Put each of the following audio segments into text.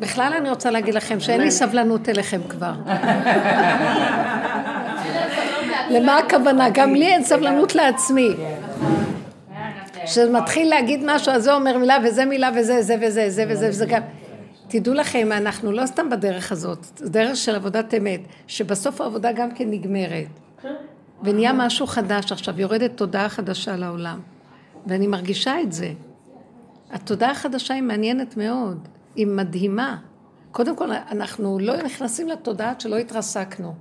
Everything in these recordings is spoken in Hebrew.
בכלל אני רוצה להגיד לכם שאין לי סבלנות אליכם כבר. למה הכוונה? גם לי אין סבלנות לעצמי. שזה מתחיל להגיד משהו, אז זה אומר מילה וזה מילה וזה, זה וזה, זה וזה, וזה גם... תדעו לכם, אנחנו לא סתם בדרך הזאת, זו דרך של עבודת אמת, שבסוף העבודה גם כן נגמרת. ונהיה משהו חדש עכשיו, יורדת תודעה חדשה לעולם. ואני מרגישה את זה. התודעה החדשה היא מעניינת מאוד, היא מדהימה. קודם כל, אנחנו לא נכנסים לתודעה שלא התרסקנו.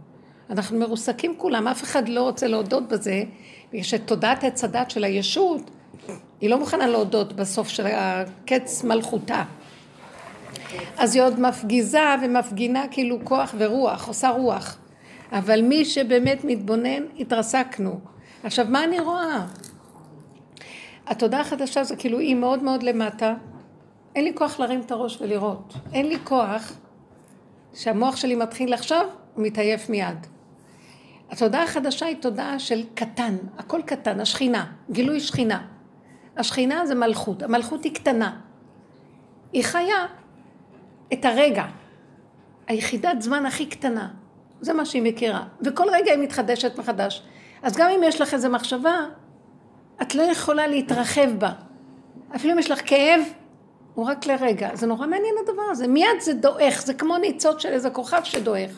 אנחנו מרוסקים כולם, אף אחד לא רוצה להודות בזה, בגלל שתודעת עץ הדת של הישות, היא לא מוכנה להודות בסוף של הקץ מלכותה. אז היא עוד מפגיזה ומפגינה כאילו כוח ורוח, עושה רוח. אבל מי שבאמת מתבונן, התרסקנו. עכשיו, מה אני רואה? התודעה החדשה זה כאילו היא מאוד מאוד למטה. אין לי כוח להרים את הראש ולראות. אין לי כוח שהמוח שלי מתחיל לחשוב, הוא מתעייף מיד. התודעה החדשה היא תודעה של קטן, הכל קטן, השכינה, גילוי שכינה. השכינה זה מלכות, המלכות היא קטנה. היא חיה את הרגע, היחידת זמן הכי קטנה. זה מה שהיא מכירה. וכל רגע היא מתחדשת מחדש. אז גם אם יש לך איזו מחשבה, את לא יכולה להתרחב בה. אפילו אם יש לך כאב, הוא רק לרגע. זה נורא מעניין הדבר הזה. מיד זה דועך, זה כמו ניצוץ של איזה כוכב שדועך.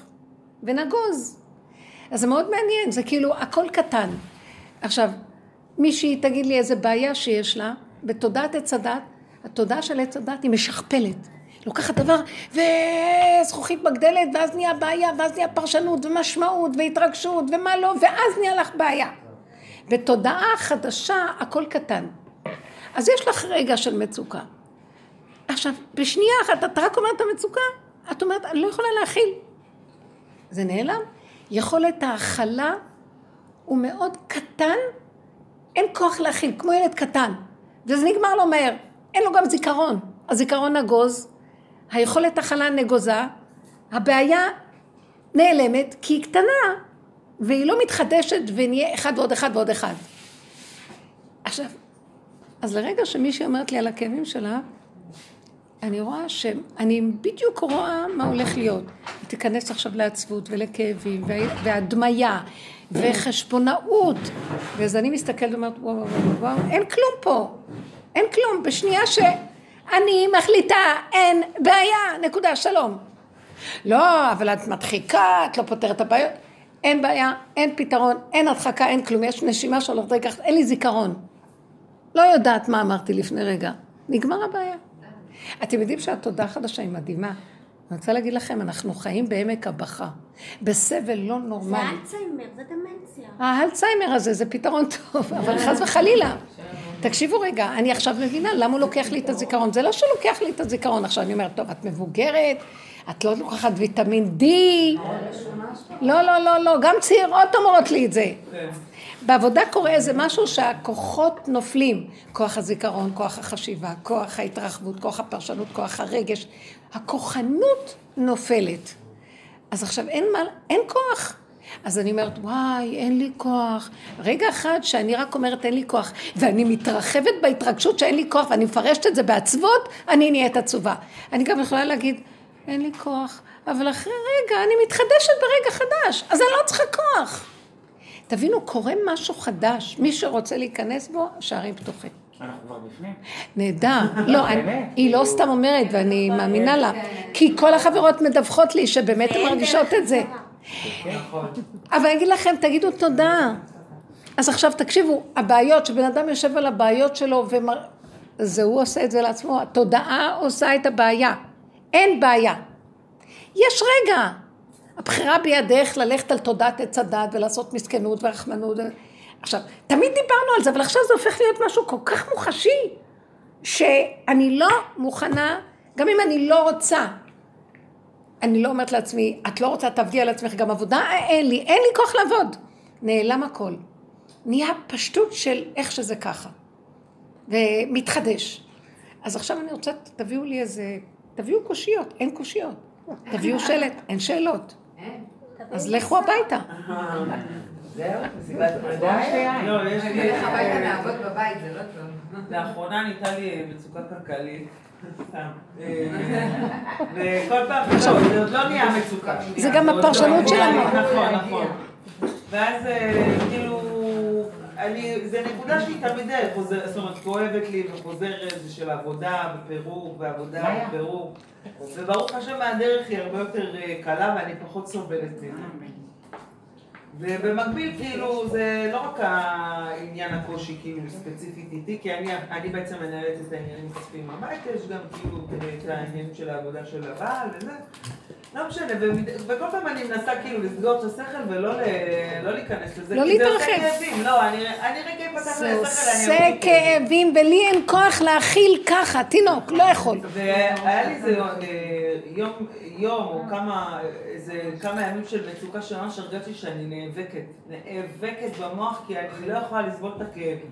ונגוז. אז זה מאוד מעניין, זה כאילו הכל קטן. עכשיו, מישהי תגיד לי איזה בעיה שיש לה, בתודעת עץ הדת, התודעה של עץ הדת היא משכפלת. לוקחת דבר וזכוכית מגדלת, ואז נהיה בעיה, ואז נהיה פרשנות ומשמעות והתרגשות ומה לא, ואז נהיה לך בעיה. בתודעה חדשה הכל קטן. אז יש לך רגע של מצוקה. עכשיו, בשנייה אחת את רק אומרת את המצוקה, את אומרת, אני לא יכולה להכיל. זה נעלם. יכולת ההכלה הוא מאוד קטן, אין כוח להכיל, כמו ילד קטן. וזה נגמר לו מהר. אין לו גם זיכרון. הזיכרון נגוז, היכולת הכלה נגוזה, הבעיה נעלמת כי היא קטנה והיא לא מתחדשת ונהיה אחד ועוד אחד ועוד אחד. עכשיו, אז לרגע שמישהי אומרת לי על הכאבים שלה, אני רואה שאני בדיוק רואה מה הולך להיות. היא תיכנס עכשיו לעצבות ולכאבים והדמיה וחשבונאות. ואז אני מסתכלת ואומרת, וואו וואו וואו, אין כלום פה. אין כלום. בשנייה ש... אני מחליטה, אין בעיה, נקודה, שלום. לא, אבל את מדחיקה, את לא פותרת את הבעיות. אין בעיה, אין פתרון, אין הדחקה, אין כלום. יש נשימה שהולכת רגע, אין לי זיכרון. לא יודעת מה אמרתי לפני רגע. נגמר הבעיה. אתם יודעים שהתודה החדשה היא מדהימה. אני רוצה להגיד לכם, אנחנו חיים בעמק הבכה, בסבל לא נורמלי. זה אלצהיימר, זה דמנציה. האלצהיימר הזה זה פתרון טוב, אבל חס וחלילה. תקשיבו רגע, אני עכשיו מבינה למה הוא לוקח לי את הזיכרון. זה לא שהוא לוקח לי את הזיכרון. עכשיו אני אומרת, טוב, את מבוגרת, את לא לוקחת ויטמין D. לא, לא, לא, לא, גם צעירות אומרות לי את זה. בעבודה קורה איזה משהו שהכוחות נופלים. כוח הזיכרון, כוח החשיבה, כוח ההתרחבות, כוח הפרשנות, כוח הרגש. הכוחנות נופלת. אז עכשיו אין מה, אין כוח. אז אני אומרת, וואי, אין לי כוח. רגע אחד שאני רק אומרת אין לי כוח, ואני מתרחבת בהתרגשות שאין לי כוח, ואני מפרשת את זה בעצבות, אני נהיית עצובה. אני גם יכולה להגיד, אין לי כוח, אבל אחרי רגע אני מתחדשת ברגע חדש, אז אני לא צריכה כוח. תבינו, קורה משהו חדש, מי שרוצה להיכנס בו, השערים פתוחים. אנחנו כבר בפנים. נהדר. לא, היא לא סתם אומרת, ואני מאמינה לה, כי כל החברות מדווחות לי שבאמת הן מרגישות את זה. אבל אני אגיד לכם, תגידו תודה. אז עכשיו תקשיבו, הבעיות, שבן אדם יושב על הבעיות שלו, זה הוא עושה את זה לעצמו, התודעה עושה את הבעיה. אין בעיה. יש רגע. הבחירה בידך ללכת על תודעת עץ הדת ולעשות מסכנות ורחמנות. עכשיו, תמיד דיברנו על זה, אבל עכשיו זה הופך להיות משהו כל כך מוחשי, שאני לא מוכנה, גם אם אני לא רוצה, אני לא אומרת לעצמי, את לא רוצה, תעבדי על עצמך גם עבודה, אין לי, אין לי כוח לעבוד. נעלם הכל. נהיה פשטות של איך שזה ככה. ומתחדש. אז עכשיו אני רוצה, תביאו לי איזה, תביאו קושיות, אין קושיות. תביאו שלט, אין שאלות. אז לכו הביתה. זהו? מסיבת פרידה? לא, יש לי... נלך הביתה נעבוד בבית, זה לא טוב. לאחרונה נהייתה לי מצוקה כלכלית, וכל פעם, לא, זה עוד לא נהיה מצוקה. זה גם לא- הפרשנות שלנו. נכון, נכון. ואז אה, כאילו, אני, זה נקודה שהיא תמיד חוזרת, זאת אומרת, כואבת לי וחוזרת, זה של עבודה ופירוק ועבודה ופירוק. וברוך השם מהדרך היא הרבה יותר אה, קלה ואני פחות סובלת מזה. ובמקביל, כאילו, זה לא רק העניין הקושי, כאילו, ספציפית איתי, כי אני, אני בעצם מנהלת את העניינים הכספיים בבית, יש גם כאילו את העניינים של העבודה של הבעל וזה. לא משנה, וכל פעם אני מנסה כאילו לסגור את השכל ולא לא להיכנס לזה. לא להתרחב. כי זה עושה כאבים, לא, אני, אני רגע אפתח לשכל, אני זה עושה כאבים, ולי אין כוח להכיל ככה, תינוק, לא יכול. והיה לי איזה אה, יום, יום או כמה, איזה כמה ימים של מצוקה שממש הרגשתי שאני נאבקת, נאבקת במוח כי אני לא יכולה לסבול את הכאבים.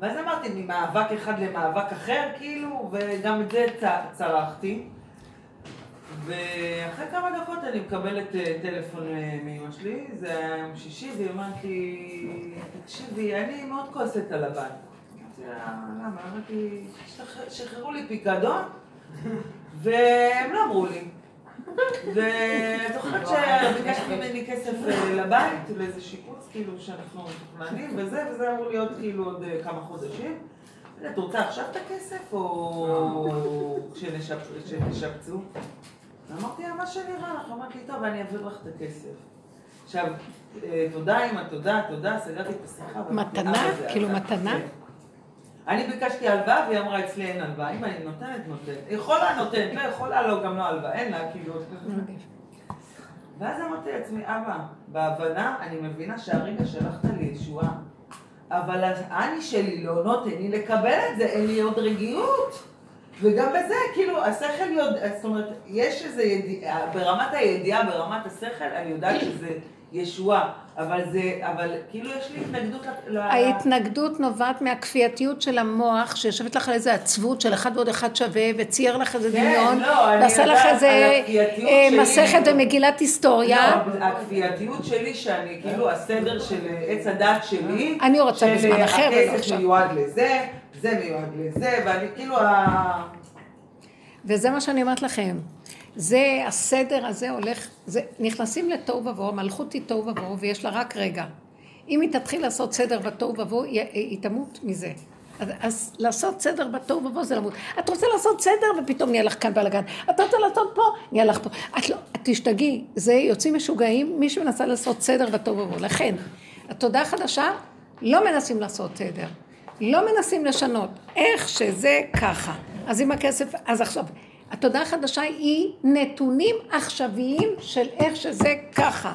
ואז אמרתי, ממאבק אחד למאבק אחר, כאילו, וגם את זה צרחתי. ואחרי כמה דקות אני מקבלת אה, טלפון אה, מאמא שלי, זה היה יום שישי, והיא אמרת לי, תקשיבי, אני מאוד כועסת על הבית. אמרתי לה, למה? אמרתי, שחררו לי פיקדון, והם לא אמרו לי. ואת זוכרת שביקשת ממני כסף אה, לבית, לאיזה שיפוץ, כאילו, שאנחנו מתוכננים, וזה, וזה אמור להיות כאילו עוד כמה חודשים. את רוצה עכשיו את הכסף, או כשנשפצו? אמרתי לה, מה שנראה לך, אמרתי לי, טוב, אני אעביר לך את הכסף. עכשיו, אה, תודה אמא, תודה, תודה, סגרתי את השיחה. מתנה? כאילו מתנה? אני ביקשתי הלוואה, והיא אמרה, אצלי אין הלוואה. אם אני נותנת, נותנת. יכולה, נותנת, לא יכולה, לא, גם לא הלוואה, אין לה, כאילו... ואז אמרתי לעצמי, אבא, בהבנה, אני מבינה שהרגע שלחת לי ישועה, אבל האני שלי לא נותן לי לקבל את זה, אין לי עוד רגיעות. וגם בזה, כאילו, השכל יודע, זאת אומרת, יש איזה ידיעה, ברמת הידיעה, ברמת השכל, אני יודעת שזה ישועה, אבל זה, אבל כאילו יש לי התנגדות ל... ההתנגדות נובעת מהכפייתיות של המוח, שיושבת לך על איזה עצבות של אחד ועוד אחד שווה, וצייר לך איזה כן, דמיון, לא, ועשה לך איזה אה, מסכת ומגילת היסטוריה. לא, הכפייתיות שלי, שאני, כאילו, הסדר של עץ הדת שלי, אני רוצה בזמן אחר ולא עכשיו. הכסף מיועד לזה. זה מיועד לזה, ואני כאילו ה... וזה מה שאני אומרת לכם. זה, הסדר הזה הולך, זה, נכנסים לתוהו ובוהו, מלכות היא תוהו ובוהו, ויש לה רק רגע. אם היא תתחיל לעשות סדר בתוהו ובוהו, היא, היא תמות מזה. אז, אז לעשות סדר בתוהו ובוהו זה למות. את רוצה לעשות סדר ופתאום נהיה לך כאן בלאגן. את רוצה לעשות פה, נהיה לך פה. את לא, את תשתגעי, זה יוצאים משוגעים, מי שמנסה לעשות סדר בתוהו ובוהו. לכן, התודעה החדשה, לא מנסים לעשות סדר. לא מנסים לשנות, איך שזה ככה. אז עם הכסף, אז עכשיו, התודעה החדשה היא נתונים עכשוויים של איך שזה ככה.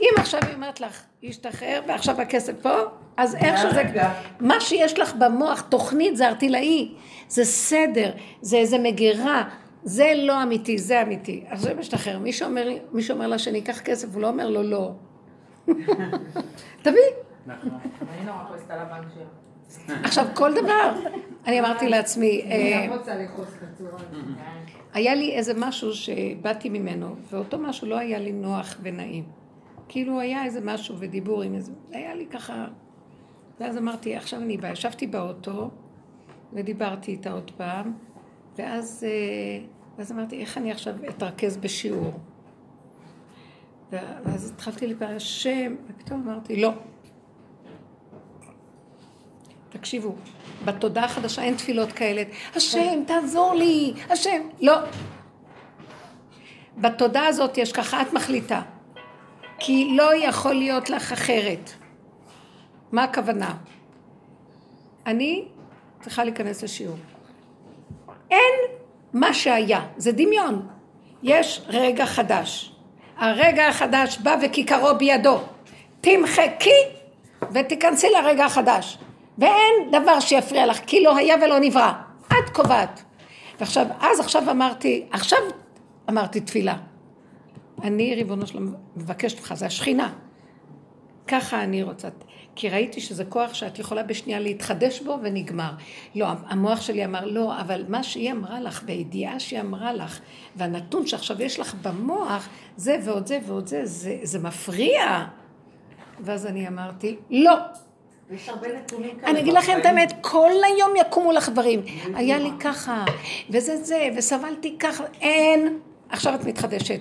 אם עכשיו היא אומרת לך, להשתחרר, ועכשיו הכסף פה, אז איך שזה... מה שיש לך במוח, תוכנית זה ארטילאי, זה סדר, זה איזה מגירה, זה לא אמיתי, זה אמיתי. אז זה משתחרר. מי שאומר, מי שאומר לה שאני אקח כסף, הוא לא אומר לו לא. תביא. נכון. אני נורא כועסת על הבנק שלו. עכשיו, כל דבר, אני אמרתי לעצמי, אה, היה לי איזה משהו שבאתי ממנו, ואותו משהו לא היה לי נוח ונעים. כאילו היה איזה משהו ודיבור עם איזה, היה לי ככה, ואז אמרתי, עכשיו אני באה, ישבתי באוטו, ודיברתי איתה עוד פעם, ואז, אה, ואז אמרתי, איך אני עכשיו אתרכז בשיעור? ואז התחלתי לדבר, השם, ופתאום אמרתי, לא. תקשיבו, בתודעה החדשה אין תפילות כאלה. השם, תעזור לי, השם. לא. בתודעה הזאת יש ככה, את מחליטה. כי לא יכול להיות לך אחרת. מה הכוונה? אני צריכה להיכנס לשיעור. אין מה שהיה, זה דמיון. יש רגע חדש. הרגע החדש בא וכיכרו בידו. תמחקי ותיכנסי לרגע החדש. ואין דבר שיפריע לך, כי לא היה ולא נברא. את קובעת. ועכשיו, אז עכשיו אמרתי, עכשיו אמרתי תפילה. אני, ריבונו שלום, מבקשת ממך, זה השכינה. ככה אני רוצה. כי ראיתי שזה כוח שאת יכולה בשנייה להתחדש בו ונגמר. לא, המוח שלי אמר, לא, אבל מה שהיא אמרה לך, בידיעה שהיא אמרה לך, והנתון שעכשיו יש לך במוח, זה ועוד זה ועוד זה, זה, זה מפריע. ואז אני אמרתי, לא. יש הרבה נתונים כאלה. אני אגיד לכם את. האמת, כל היום יקומו לך דברים. היה לי ככה, וזה זה, וסבלתי ככה, אין. עכשיו את מתחדשת.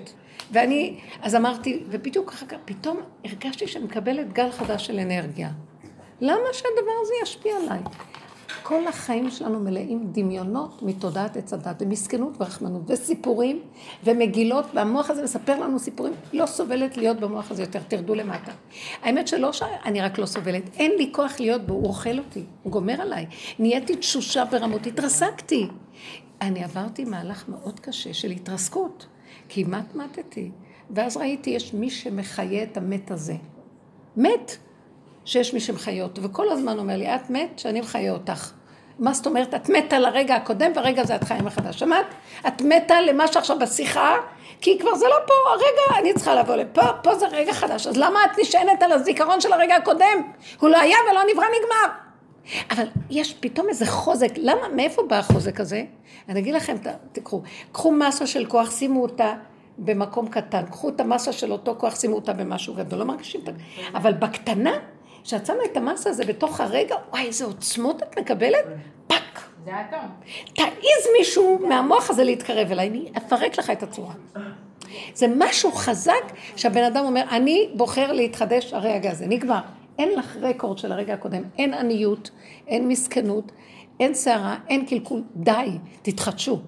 ואני, אז אמרתי, ובדיוק אחר כך, פתאום הרגשתי שאני מקבלת גל חדש של אנרגיה. למה שהדבר הזה ישפיע עליי? כל החיים שלנו מלאים דמיונות מתודעת עץ הדת, ומסכנות ורחמנות, וסיפורים, ומגילות, והמוח הזה מספר לנו סיפורים. לא סובלת להיות במוח הזה יותר, תרדו למטה. האמת שלא שאני רק לא סובלת, אין לי כוח להיות בו, הוא אוכל אותי, הוא גומר עליי. נהייתי תשושה ברמות, התרסקתי. אני עברתי מהלך מאוד קשה של התרסקות, כמעט מתתי. ואז ראיתי, יש מי שמחיה את המת הזה. מת. שיש מי שמחיה אותו, וכל הזמן אומר לי, את מת, שאני מחיה אותך. מה זאת אומרת? את מתה לרגע הקודם, והרגע זה את חיה מחדש. שמעת? את מתה למה שעכשיו בשיחה, כי כבר זה לא פה, הרגע, אני צריכה לבוא לפה, פה זה רגע חדש. אז למה את נשענת על הזיכרון של הרגע הקודם? הוא לא היה ולא נברא, נגמר. אבל יש פתאום איזה חוזק, למה, מאיפה בא החוזק הזה? אני אגיד לכם, תקחו, קחו מסה של כוח, שימו אותה במקום קטן, קחו את המסה של אותו כוח, שימו אותה במשהו גדול, לא מרגישים את זה. אבל בקטנה, כשאת שמה את המסה הזה בתוך הרגע, וואי, איזה עוצמות את מקבלת, פאק. זה האטום. תעיז מישהו מהמוח הזה להתקרב אליי, אני אפרק לך את הצורה. זה משהו חזק שהבן אדם אומר, אני בוחר להתחדש הרגע הזה, נגמר. אין לך רקורד של הרגע הקודם, אין עניות, אין מסכנות, אין סערה, אין קלקול, די, תתחדשו.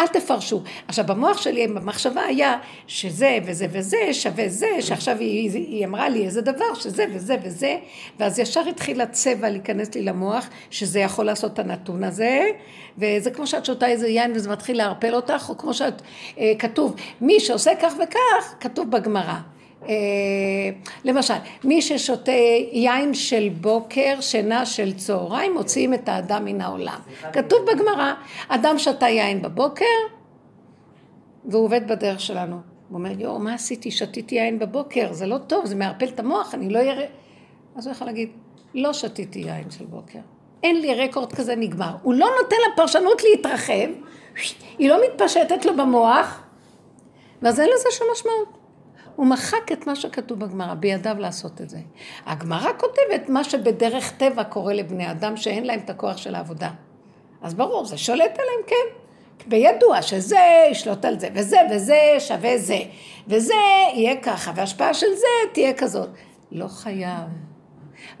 אל תפרשו. עכשיו, במוח שלי, במחשבה היה שזה וזה וזה שווה זה, שעכשיו היא, היא אמרה לי איזה דבר, שזה וזה וזה, ואז ישר התחיל הצבע להיכנס לי למוח, שזה יכול לעשות את הנתון הזה, וזה כמו שאת שותה איזה יין וזה מתחיל לערפל אותך, או כמו שאת, אה, כתוב, מי שעושה כך וכך, כתוב בגמרא. אה, למשל, מי ששותה יין של בוקר, שינה של צהריים, מוציאים את האדם מן העולם. כתוב בגמרא, אדם שתה יין בבוקר, והוא עובד בדרך שלנו. הוא אומר, יואו, מה עשיתי? שתיתי יין בבוקר, זה לא טוב, זה מערפל את המוח, אני לא אראה... אז הוא יכול להגיד, לא שתיתי יין של בוקר. אין לי רקורד כזה, נגמר. הוא לא נותן לפרשנות להתרחב, היא לא מתפשטת לו במוח, ואז אין לזה שום משמעות. הוא מחק את מה שכתוב בגמרא, בידיו לעשות את זה. הגמרא כותבת מה שבדרך טבע קורה לבני אדם שאין להם את הכוח של העבודה. אז ברור, זה שולט עליהם, כן. בידוע שזה ישלוט על זה, וזה וזה שווה זה, וזה יהיה ככה, וההשפעה של זה תהיה כזאת. לא חייב.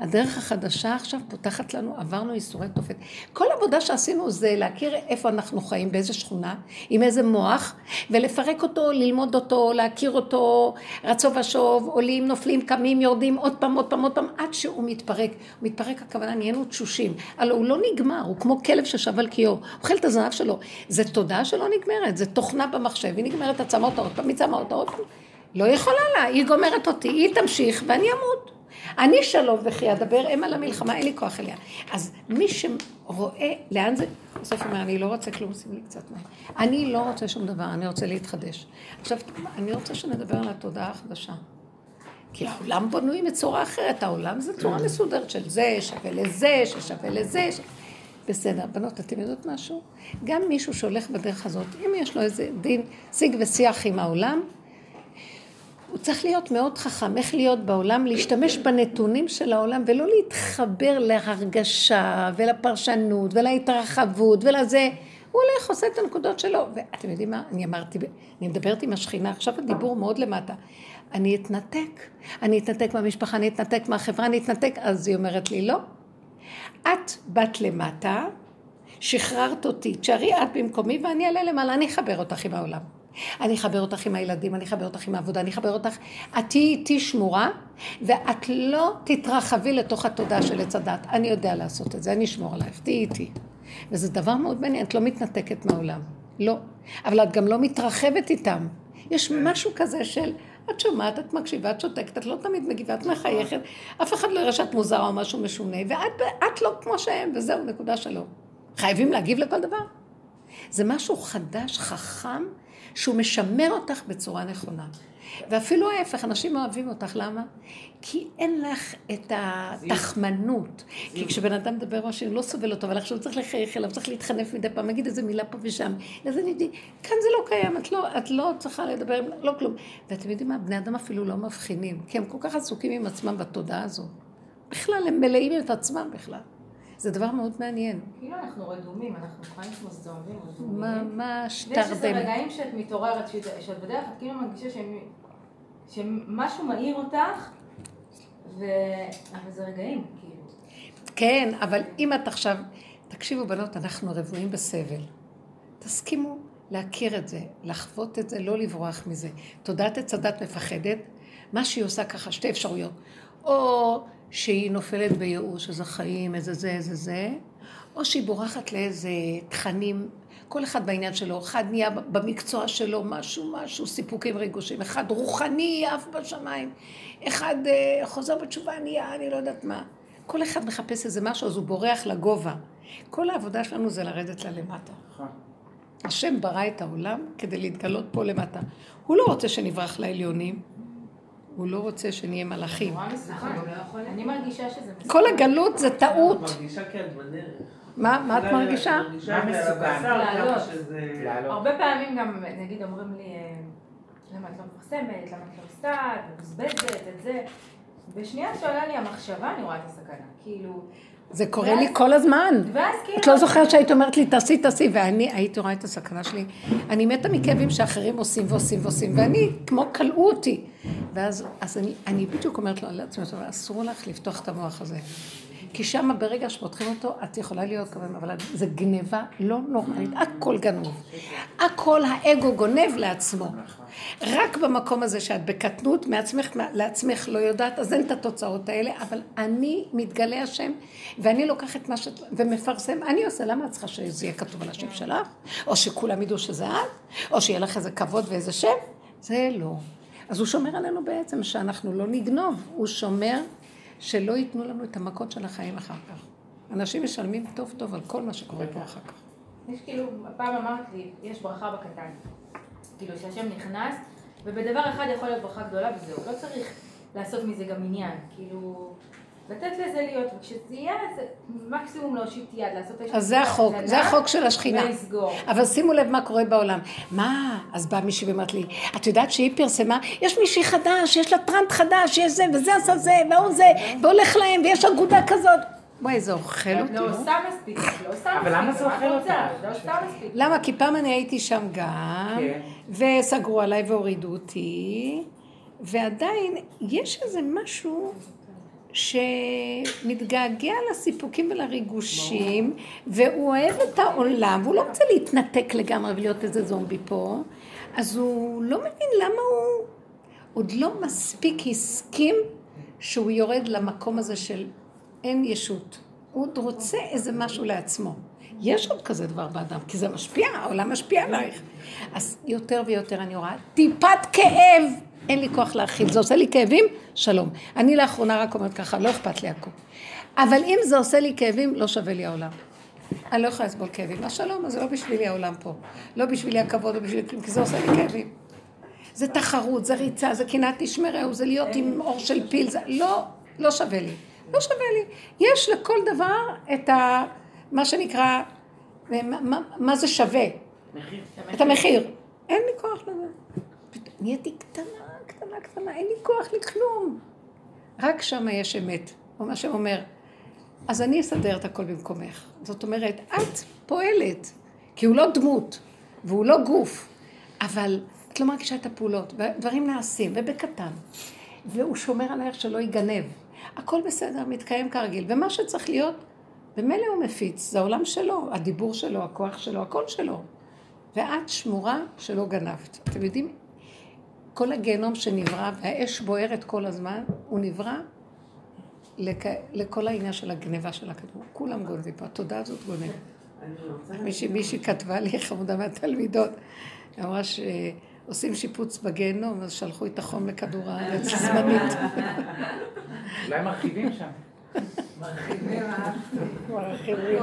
הדרך החדשה עכשיו פותחת לנו, עברנו ייסורי תופת. כל עבודה שעשינו זה להכיר איפה אנחנו חיים, באיזה שכונה, עם איזה מוח, ולפרק אותו, ללמוד אותו, להכיר אותו, רצו ושוב, עולים, נופלים, קמים, יורדים, עוד פעם, עוד פעם, עוד פעם, עד שהוא מתפרק. הוא מתפרק, הכוונה, נהיינו תשושים. הלוא הוא לא נגמר, הוא כמו כלב ששב על קיאו, אוכל את הזנב שלו. זה תודעה שלא נגמרת, זה תוכנה במחשב, היא נגמרת, את שמה אותה עוד פעם, היא שמה אותה עוד פעם. לא יכולה לה, היא גומרת אותי, היא תמשיך ואני אמות. אני שלום וכי אדבר אם על המלחמה, אין לי כוח אליה. אז מי שרואה לאן זה, בסוף אומר, אני לא רוצה כלום, שים לי קצת מים. אני לא רוצה שום דבר, אני רוצה להתחדש. עכשיו, אני רוצה שנדבר על התודעה החדשה. כי העולם בנוי בצורה אחרת, העולם זה צורה מסודרת של זה, שווה לזה, ששווה לזה. ש... בסדר, בנות, אתם יודעות משהו? גם מישהו שהולך בדרך הזאת, אם יש לו איזה דין, שיג ושיח עם העולם, הוא צריך להיות מאוד חכם, איך להיות בעולם, להשתמש בנתונים של העולם ולא להתחבר להרגשה ולפרשנות ולהתרחבות ולזה. הוא הולך, עושה את הנקודות שלו. ואתם יודעים מה? אני אמרתי, אני מדברת עם השכינה, עכשיו הדיבור מאוד למטה. אני אתנתק, אני אתנתק מהמשפחה, אני אתנתק מהחברה, אני אתנתק. אז היא אומרת לי, לא. את באת למטה, שחררת אותי, תשארי את במקומי ואני אעלה למעלה, אני אחבר אותך עם העולם. אני אחבר אותך עם הילדים, אני אחבר אותך עם העבודה, אני אחבר אותך, את תהיי איתי שמורה, ואת לא תתרחבי לתוך התודעה של עץ הדת. אני יודע לעשות את זה, אני אשמור עלייך, תהיי איתי. וזה דבר מאוד מעניין, את לא מתנתקת מהעולם. לא. אבל את גם לא מתרחבת איתם. יש משהו כזה של, את שומעת, את מקשיבה, את שותקת, את לא תמיד מגיבה, את מחייכת, אף אחד לא יראה שאת מוזרה או משהו משונה, ואת את לא כמו שהם, וזהו, נקודה שלום. חייבים להגיב לכל דבר. זה משהו חדש, חכם, שהוא משמר אותך בצורה נכונה. ואפילו ההפך, אנשים אוהבים אותך, למה? כי אין לך את התחמנות. כי כשבן אדם מדבר משהו, הוא לא סובל אותו, אבל עכשיו צריך לחייך אליו, צריך להתחנף מדי פעם, להגיד איזה מילה פה ושם. אז אני יודעת, כאן זה לא קיים, את לא, את לא צריכה לדבר, לא כלום. ואתם יודעים מה, בני אדם אפילו לא מבחינים, כי הם כל כך עסוקים עם עצמם בתודעה הזו. בכלל, הם מלאים את עצמם בכלל. זה דבר מאוד מעניין. כאילו אנחנו רדומים, אנחנו חיים כמו זומבים, רדומים. ממש ויש איזה. רגעים שאת מתעוררת, שאת בדרך כלל כאילו מרגישה שמשהו מעיר אותך, ו... אבל זה רגעים, כאילו. כן, אבל אם את עכשיו... תקשיבו, בנות, אנחנו רבועים בסבל. תסכימו להכיר את זה, לחוות את זה, לא לברוח מזה. תודעת עץ הדת מפחדת, מה שהיא עושה ככה, שתי אפשרויות. או שהיא נופלת בייאוש, איזה חיים, איזה זה, איזה זה, או שהיא בורחת לאיזה תכנים, כל אחד בעניין שלו, אחד נהיה במקצוע שלו משהו, משהו, סיפוקים ריגושים, אחד רוחני עף בשמיים, אחד אה, חוזר בתשובה נהיה, אני לא יודעת מה. כל אחד מחפש איזה משהו, אז הוא בורח לגובה. כל העבודה שלנו זה לרדת ללמטה. השם ברא את העולם כדי להתגלות פה למטה. הוא לא רוצה שנברח לעליונים, הוא לא רוצה שנהיה מלאכים. אני מרגישה שזה מסוכן. כל הגלות זה טעות. מה, מה את מרגישה? מרגישה מה מסוכן? לעלות. הרבה פעמים גם, נגיד, אומרים לי, אה, למה את לא מפרסמת, למה את לא עושה, את מבזבזת, את זה. בשנייה שעולה לי המחשבה, אני רואה את הסכנה. כאילו, זה קורה לי כל הזמן. ואז כאילו... את לא זוכרת שהיית אומרת לי, תעשי, תעשי, ואני הייתי רואה את הסכנה שלי. אני מתה מכאבים שאחרים עושים ועושים ועושים, ואני, כמו כלאו אותי. ואז אז אני, אני בדיוק אומרת לו לעצמי, "טוב, אסור לך לפתוח את המוח הזה. כי שם ברגע שפותחים אותו, את יכולה להיות כמובן, אבל זה גניבה לא נורמלית, הכל גנוב. הכל האגו גונב לעצמו. רק במקום הזה שאת בקטנות מעצמך, לעצמך לא יודעת, אז אין את התוצאות האלה, אבל אני מתגלה השם, ואני לוקח את מה שאת, ומפרסם, אני עושה, למה את צריכה שזה יהיה כתוב על השם שלך? או שכולם ידעו שזה את? או שיהיה לך איזה כבוד ואיזה שם? זה לא. אז הוא שומר עלינו בעצם, שאנחנו לא נגנוב, הוא שומר שלא ייתנו לנו את המכות של החיים אחר כך. אנשים משלמים טוב טוב על כל מה שקורה פה אחר כך. יש כאילו, פעם אמרת לי, יש ברכה בקטן. כאילו שהשם נכנס, ובדבר אחד יכול להיות ברכה גדולה וזהו. לא צריך לעשות מזה גם עניין. כאילו, לתת לזה להיות, וכשזה יהיה, זה מקסימום להושיט יד, לעשות איזושהי אז זה החוק, זה החוק של השכינה. ולסגור. אבל שימו לב מה קורה בעולם. מה? אז באה מישהי ואומרת לי, את יודעת שהיא פרסמה, יש מישהי חדש, יש לה טרנד חדש, יש זה, וזה עשה זה, והוא זה, והולך להם, ויש אגודה כזאת. וואי, זה אוכל את אותי. לא עושה מספיק, לא עושה מספיק. אבל למה זה אוכל? אותך? לא עושה מספיק. למה? כי פעם אני הייתי שם גם, כן. וסגרו עליי והורידו אותי, ועדיין יש איזה משהו שמתגעגע לסיפוקים ולריגושים, והוא אוהב את העולם, והוא לא רוצה להתנתק לגמרי ולהיות איזה זומבי פה, אז הוא לא מבין למה הוא עוד לא מספיק הסכים שהוא יורד למקום הזה של אין ישות. הוא עוד רוצה איזה משהו לעצמו. יש עוד כזה דבר באדם, כי זה משפיע, העולם משפיע עלייך. אז יותר ויותר אני רואה, טיפת כאב, אין לי כוח להכיל, זה עושה לי כאבים, שלום. אני לאחרונה רק אומרת ככה, לא אכפת לי הכל. אבל אם זה עושה לי כאבים, לא שווה לי העולם. אני לא יכולה לסבול כאבים. אז שלום, אז זה לא בשבילי העולם פה. לא בשבילי הכבוד, לא בשבילי כלום, כי זה עושה לי כאבים. זה תחרות, זה ריצה, זה קנאת תשמרהו, זה להיות עם אור של פיל, זה לא, לא שווה לי. לא שווה לי. יש לכל דבר את ה... מה שנקרא, מה, מה, מה זה שווה? מחיר. את המחיר. אין לי כוח לזה. נהייתי קטנה, קטנה, קטנה, אין לי כוח לכלום. רק שם יש אמת. או מה שאומר, אז אני אסדר את הכל במקומך. זאת אומרת, את פועלת, כי הוא לא דמות, והוא לא גוף, אבל את לא מרגישה את הפעולות, ודברים נעשים, ובקטן. והוא שומר עלייך שלא ייגנב. הכל בסדר, מתקיים כרגיל. ומה שצריך להיות, במילא הוא מפיץ, זה העולם שלו, הדיבור שלו, הכוח שלו, הכל שלו. ואת שמורה שלא גנבת. אתם יודעים, כל הגיהנום שנברא, והאש בוערת כל הזמן, הוא נברא לכ... לכל העניין של הגניבה של הכדור. כולם גונבים פה, התודעה הזאת גונבת. מישהי, מישהי כתבה לי, חמודה מהתלמידות, היא אמרה שעושים שיפוץ בגיהנום, אז שלחו את החום לכדור הארץ זמנית. אולי מרחיבים שם. מרחיבים אהבתי. מרחיבים.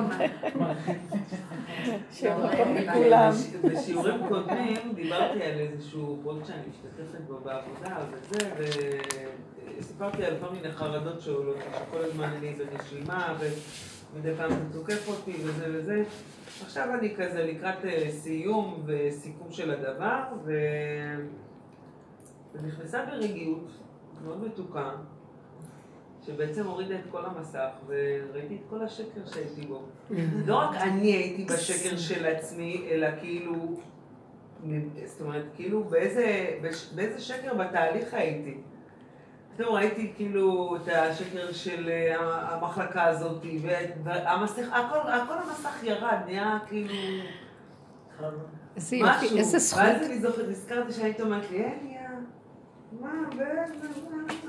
שיהיה לא, לכולם. בש- בשיעורים קודמים דיברתי על איזשהו פרויקט שאני משתתפת בו בעבודה וזה, וסיפרתי על כל מיני חרדות שעולות, לי, שכל הזמן אני בנשימה, ומדי פעם זה תוקף אותי וזה וזה. עכשיו אני כזה לקראת אה, סיום וסיכום של הדבר. ונכנסה ברגיעות מאוד מתוקה, שבעצם הורידה את כל המסך, וראיתי את כל השקר שהייתי בו. לא רק אני הייתי בשקר של עצמי, אלא כאילו, זאת אומרת, כאילו באיזה, באיזה שקר בתהליך הייתי. פתאום ראיתי כאילו את השקר של אה, המחלקה הזאת, והמסך, הכל, הכל המסך ירד, נהיה כאילו איזה יופי. איזה זכות. ואז אני זוכרת, נזכרתי שהיית אומרת לי, אליה, מה, באיזה, מה, מה?" ואיזה...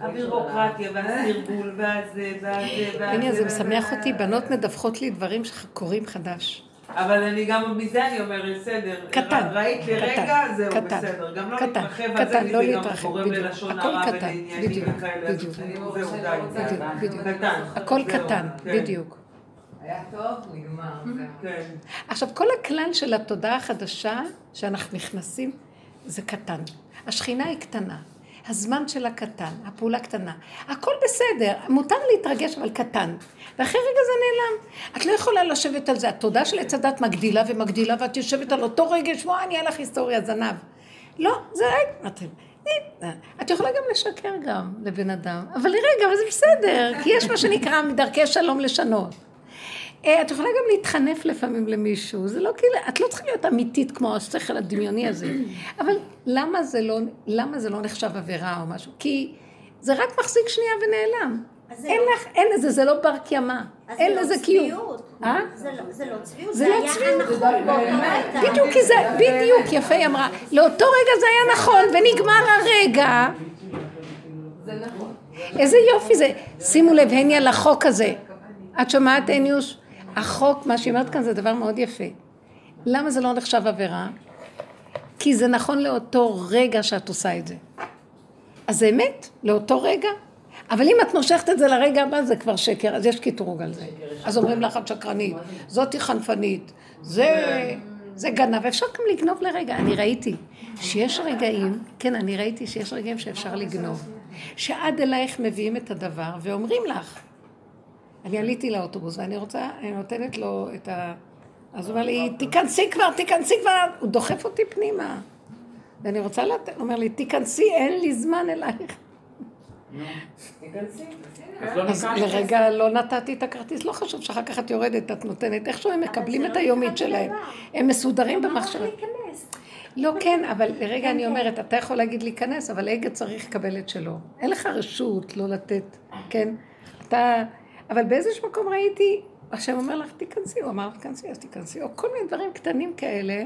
הבירוקרטיה והסרבול והזה והזה והזה. הנה, זה. משמח אותי, בנות מדווחות לי דברים שקורים חדש. אבל אני גם, מזה אני אומרת, בסדר. קטן, ראית לרגע, קטן, זהו, קטן, בסדר. גם לא קטן, להתרחב קטן, לא להתרחב, בדיוק. הכל קטן, בדיוק, בדיוק. בדיוק, בדיוק. קטן. הכל קטן, כן, בדיוק. היה טוב, נגמר. כן. עכשיו, כל הכלל של התודעה החדשה שאנחנו נכנסים, זה קטן. השכינה היא קטנה. הזמן שלה קטן, הפעולה קטנה. הכל בסדר, מותר להתרגש, אבל קטן. ואחרי רגע זה נעלם. את לא יכולה לשבת על זה. התודעה של עץ הדת מגדילה ומגדילה, ואת יושבת על אותו רגש, וואי, נהיה לך היסטוריה, זנב. לא, זה רגע. אתם... את יכולה גם לשקר גם לבן אדם, אבל לרגע, אבל זה בסדר, כי יש מה שנקרא מדרכי שלום לשנות. אה, את יכולה גם להתחנף לפעמים למישהו, זה לא כאילו, את לא צריכה להיות אמיתית כמו השכל הדמיוני הזה, אבל למה זה לא, למה זה לא נחשב עבירה או משהו? כי זה רק מחזיק שנייה ונעלם. אז זה אין לא- לך, אין לזה, זה לא בר קיימא, אז אין זה לזה לא קיום. צביעות. אה? זה לא- זה לא צביעות, זה זה לא היה צביעות. הנכון באותו רגע. בדיוק, כי זה, בדיוק, יפה היא אמרה, לאותו רגע זה היה נכון, ונגמר הרגע. זה נכון. איזה יופי זה. שימו לב, הניה, לחוק הזה. את שומעת, הניוש? החוק, מה שהיא אומרת כאן זה דבר מאוד יפה. למה זה לא נחשב עבירה? כי זה נכון לאותו רגע שאת עושה את זה. אז זה אמת, לאותו רגע. אבל אם את נושכת את זה לרגע הבא, זה כבר שקר, אז יש קטרוג על זה. אז אומרים לך את שקרנית, זאתי חנפנית, זה, זה גנב, אפשר גם לגנוב לרגע. אני ראיתי שיש רגעים, כן, אני ראיתי שיש רגעים שאפשר לגנוב. שעד אלייך מביאים את הדבר ואומרים לך, אני עליתי לאוטובוס ואני רוצה, אני נותנת לו את ה... אז הוא אומר לי, תיכנסי כבר, תיכנסי כבר, הוא דוחף אותי פנימה. ואני רוצה לתת, הוא אומר לי, תיכנסי, אין לי זמן אלייך. אז לא. לרגע לא נתתי את הכרטיס, לא חשוב שאחר כך את יורדת, את נותנת, איכשהו הם מקבלים זה את לא היומית שלהם. הם מסודרים אמר לך במחשב. להיכנס. לא, כן, אבל לרגע אני כן. אומרת, אתה יכול להגיד להיכנס, אבל הגה צריך לקבל את שלו. אין לך רשות לא לתת, כן? אתה... אבל באיזשהו מקום ראיתי, השם אומר לך, תיכנסי, הוא אמר לך, תיכנסי, אז תיכנסי, או כל מיני דברים קטנים כאלה,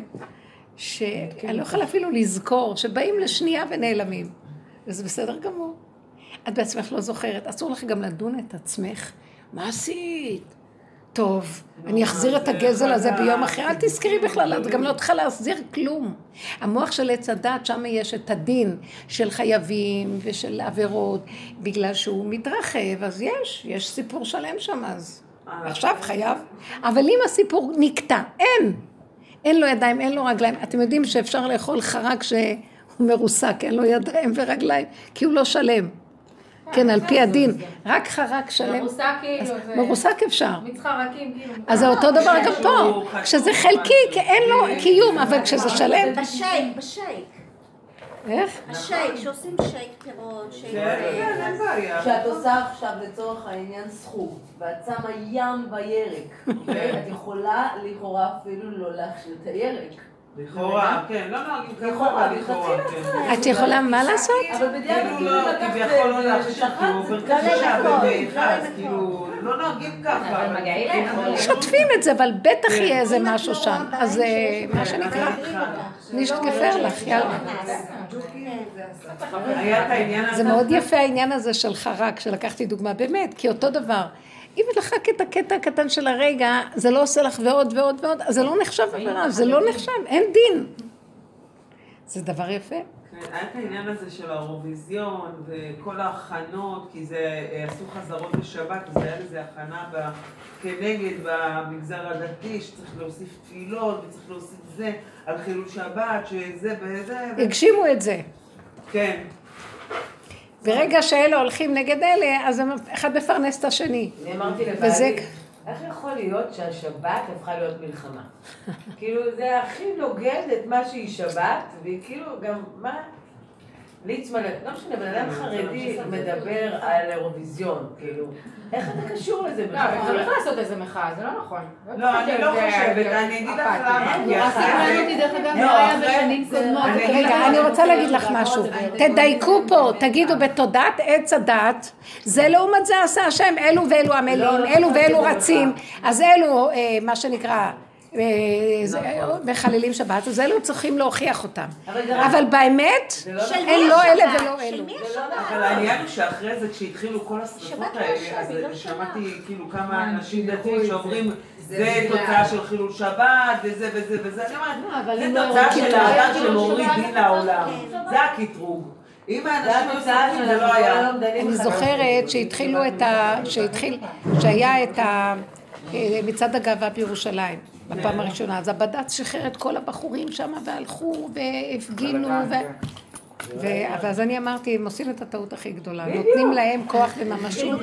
שאני לא יכולה אפילו לזכור, שבאים לשנייה ונעלמים. וזה בסדר גמור. את בעצמך לא זוכרת, אסור לך גם לדון את עצמך. מה עשית? טוב, אני אחזיר את הגזל הזה ביום אחר, אל תזכרי בכלל, את גם לא צריכה להחזיר כלום. המוח של עץ הדת, שם יש את הדין של חייבים ושל עבירות, בגלל שהוא מתרחב, אז יש, יש סיפור שלם שם אז. עכשיו חייב. אבל אם הסיפור נקטע, אין. אין לו ידיים, אין לו רגליים. אתם יודעים שאפשר לאכול חרק שהוא מרוסק, אין לו ידיים ורגליים, כי הוא לא שלם. כן, על פי הדין. רק חרק שלם. מרוסק כאילו, מרוסק אפשר. מיץ חרקים כאילו. אז זה אותו דבר גם פה. כשזה חלקי, כי אין לו קיום, אבל כשזה שלם... בשייק, בשייק. איך? השייק, שעושים שייק פירות, שייק... כן, כן, אין בעיה. כשאת עושה עכשיו לצורך העניין סחוג, ואת שמה ים בירק, ואת יכולה לכאורה אפילו לא להכשיר את הירק. לכאורה, כן, לא נוהגים ככה, לכאורה, כן. את יכולה מה לעשות? אבל בדיוק כאילו כאילו לא, כביכול לא להכשיר, כי הוא ושחט, עובר לא לא כאילו, לא נוהגים ככה. כאילו. לא- שוטפים את זה, אבל בטח כן. יהיה איזה משהו לא שם. אז אה, מה שנקרא, אותה. נשתגפר לך, יאללה. זה מאוד יפה העניין הזה של חרק, שלקחתי דוגמה, באמת, כי אותו דבר. אם לקחת את הקטע הקטן של הרגע, זה לא עושה לך ועוד ועוד ועוד, אז זה לא נחשב עבירה, זה לא נחשב, אין דין. זה דבר יפה. כן, היה את העניין הזה של האירוויזיון וכל ההכנות, כי זה, אה, עשו חזרות בשבת, אז היה לזה הכנה ב, כנגד במגזר הדתי, שצריך להוסיף תפילות וצריך להוסיף זה על חילול שבת, שזה וזה. הגשימו את זה. כן. ברגע שאלה הולכים נגד אלה, אז אחד מפרנס את השני. אני אמרתי וזה- לבעלי, איך יכול להיות שהשבת הפכה להיות מלחמה? כאילו זה הכי נוגד את מה שהיא שבת, והיא כאילו גם, מה? ליצמן, לא משנה, בן אדם חרדי מדבר על אירוויזיון, כאילו, איך אתה קשור לזה לא? אבל צריך לעשות איזה מחאה, זה לא נכון. לא, אני לא זה- חושבת, זה אני אגיד לך. למה. אחרי- מעניין אותי, דרך אגב, לא, היה בשנים קודמות. אני רגע, אני רוצה להגיד לך משהו. תדייקו פה, תגידו בתודעת עץ הדת, זה לעומת זה עשה השם, אלו ואלו עמלים, אלו ואלו רצים, אז אלו, אה, מה שנקרא, מחללים שבת, אז אלו צריכים להוכיח אותם. אבל באמת, זה לא נכון. אין מי לא אלה? ולא אלו. לא? נכון. אבל העניין הוא שאחרי זה, כשהתחילו כל השרפות שבת האלה, אז לא שמעתי כאילו מה, כמה אנשים דחו דתיים. שאומרים, זה תוצאה של חילול שבת, וזה וזה וזה, אני לא, אומרת, אבל זה לא תוצאה של את האדם שמוריד דין לעולם, כן. זה הקטרוג. אם האנשים היו זה לא היה. אני זוכרת שהתחילו את ה... שהתחיל... שהיה את ה... אה, מצעד הגאווה בירושלים, בפעם הראשונה. אז הבד"ץ שחרר את כל הבחורים שם והלכו והפגינו ו... ו- אבל אז אני אמרתי, הם עושים את הטעות הכי גדולה, נותנים להם כוח וממשות,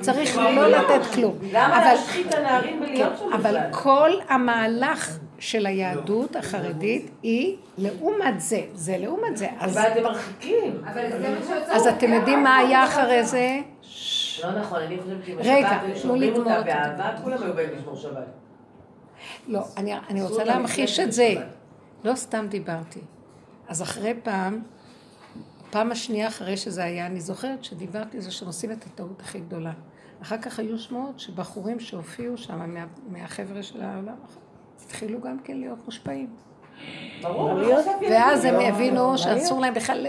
צריך לא לתת כלום. למה אבל- להשחית את הנערים ולהיות שם אבל? כל המהלך של היהדות החרדית היא לעומת זה, זה לעומת זה. אז- ואתם מרחיקים. אז אתם יודעים מה היה אחרי זה? לא נכון, אני חושבת שאם השבת היו שומרים אותה באהבה, כולם היו באים לשמור שבת. לא, אני, אני רוצה לה להמחיש את זה. לא סתם דיברתי. אז אחרי פעם, פעם השנייה אחרי שזה היה, אני זוכרת שדיברתי על זה שהם עושים את הטעות הכי גדולה. אחר כך היו שמועות שבחורים שהופיעו שם מה, מהחבר'ה של העולם, התחילו גם כן להיות מושפעים. ברור, לא על ואז. הם לא, הבינו לא, שאסור להם בכלל,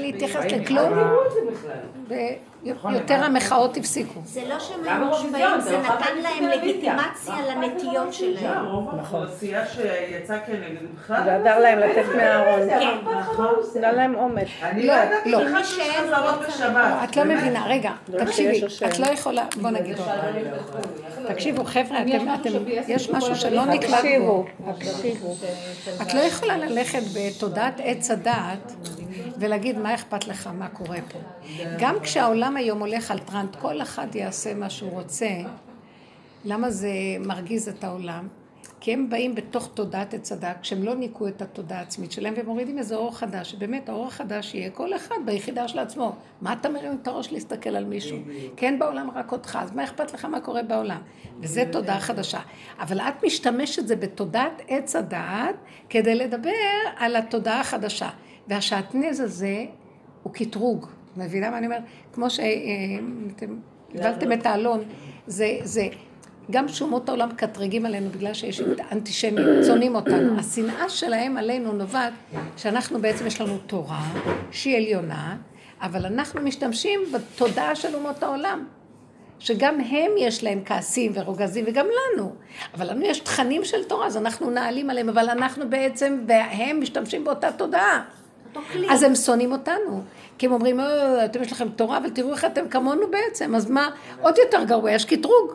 להתייחס לא לכלום, לא בכלל. ויותר המחאות הפסיקו. זה לא שהם היו מושפעים, זה לא נתן להם. לגיטימציה לנטיות שלהם. רוב האוכלוסייה שיצאה כנגד בכלל. זה עזר להם לצאת מהארון. עושה? נתן להם אומץ. אני לא, לא ידעתי לא. בכלל שיש חזרות בשבת. את לא. מבינה, רגע, לא תקשיבי. את לא יכולה, בוא נגיד עוד. תקשיבו, חבר'ה, אתם, אתם, יש משהו שלא נקלט תקשיבו, בו. תקשיבו. את לא יכולה ללכת בתודעת עץ הדעת ולהגיד מה אכפת לך, מה קורה פה. גם כשהעולם היום הולך על טראנט, כל אחד יעשה מה שהוא רוצה. למה זה מרגיז את העולם? כי הם באים בתוך תודעת עץ הדת, כשהם לא ניקו את התודעה העצמית שלהם, ומורידים איזה אור חדש, שבאמת האור החדש יהיה כל אחד ביחידה של עצמו. מה אתה מרים את הראש להסתכל על מישהו? כן בעולם רק אותך, אז מה אכפת לך מה קורה בעולם? וזה תודעה חדשה. אבל את משתמשת זה בתודעת עץ הדעת, כדי לדבר על התודעה החדשה. והשעטנז הזה הוא קטרוג. מבינה מה אני אומרת? כמו שאתם קיבלתם את האלון, זה, זה, גם שאומות העולם קטרגים עלינו בגלל שיש אנטישמים, צונים אותנו. השנאה שלהם עלינו נובעת שאנחנו בעצם יש לנו תורה שהיא עליונה, אבל אנחנו משתמשים בתודעה של אומות העולם. שגם הם יש להם כעסים ורוגזים, וגם לנו. אבל לנו יש תכנים של תורה, אז אנחנו נעלים עליהם, אבל אנחנו בעצם, והם משתמשים באותה תודעה. אז הם שונאים אותנו. כי הם אומרים, "אה, אתם יש לכם תורה, אבל תראו איך אתם כמונו בעצם. אז מה, עוד יותר גרוע, יש קטרוג.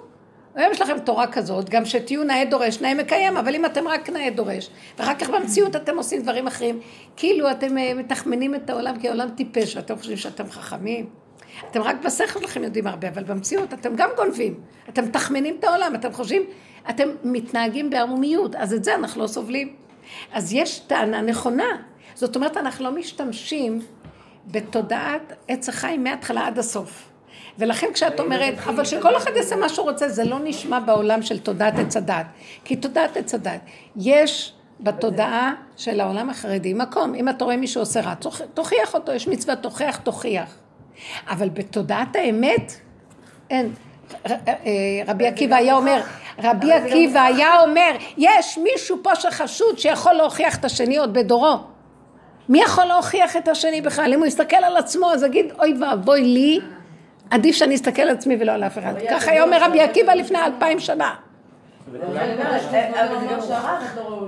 היום יש לכם תורה כזאת, גם שתהיו נאה דורש, נאה מקיים, אבל אם אתם רק נאה דורש, ואחר כך במציאות אתם עושים דברים אחרים, כאילו אתם אה, מתחמנים את העולם כי העולם טיפש, ואתם חושבים שאתם חכמים. אתם רק בשכל שלכם יודעים הרבה, אבל במציאות אתם גם גונבים. אתם מתחמנים את העולם, אתם חושבים, אתם מתנהגים בערמומיות, אז את זה אנחנו לא סובלים. אז יש טענה נכונה. זאת אומרת, אנחנו לא משתמשים בתודעת עץ החיים מההתחלה עד הסוף. ולכן כשאת אומרת, אבל שכל אחד יעשה מה שהוא רוצה, זה לא נשמע בעולם של תודעת עץ הדת. כי תודעת עץ הדת, יש בתודעה של העולם החרדי מקום, אם אתה רואה מישהו עושה רע, תוכ- תוכיח אותו, יש מצווה תוכיח, תוכיח. אבל בתודעת האמת, אין. ר- אה, רבי עקיבא היה אומר, רבי עקיבא היה אומר, יש מישהו פה שחשוד שיכול להוכיח את השני עוד בדורו. מי יכול להוכיח את השני בכלל? אם הוא יסתכל על עצמו, אז יגיד, אוי ואבוי לי, עדיף שאני אסתכל על עצמי ולא על אף אחד. ככה היה אומר רבי עקיבא לפני אלפיים שנה.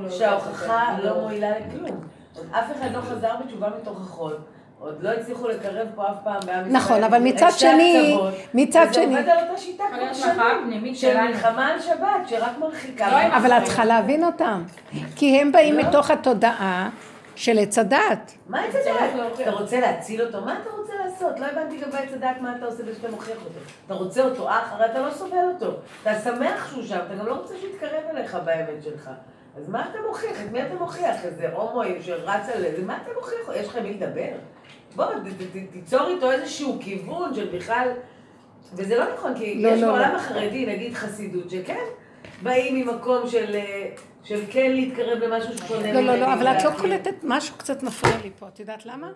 שההוכחה לא מועילה לכלום. אף אחד לא חזר בתשובה מתוך החול. עוד לא הצליחו לקרב פה אף פעם בעם ישראל. נכון, אבל מצד שני-. מצד וזה שני- עובד על אותה שיטה להיות שנים. של. מלחמה על שבת, שרק מרחיקה. לא, אבל את צריכה להבין אותם. כי הם באים לא. מתוך התודעה של עץ הדעת. מה עץ הדעת? אתה רוצה להציל אותו? מה אתה רוצה לעשות? לא הבנתי גם בעץ הדעת מה אתה עושה בשביל מוכיח אותו. אתה רוצה אותו אח, הרי אתה לא סובל אותו. אתה שמח שהוא שם, אתה גם לא רוצה שיתקרב אליך באמת שלך. אז מה אתה מוכיח? את מי אתה מוכיח? איזה הומואים שרץ על איזה, מה אתה מוכיח? יש לך מי לדבר? בוא, תיצור איתו איזשהו כיוון של בכלל... וזה לא נכון, כי לא, יש לא, בעולם לא. החרדי, נגיד חסידות, שכן באים ממקום של, אה, של כן להתקרב למשהו ששונה לא, לא, לא, אבל את לא. קולטת, משהו קצת מפריע לי פה, את יודעת למה?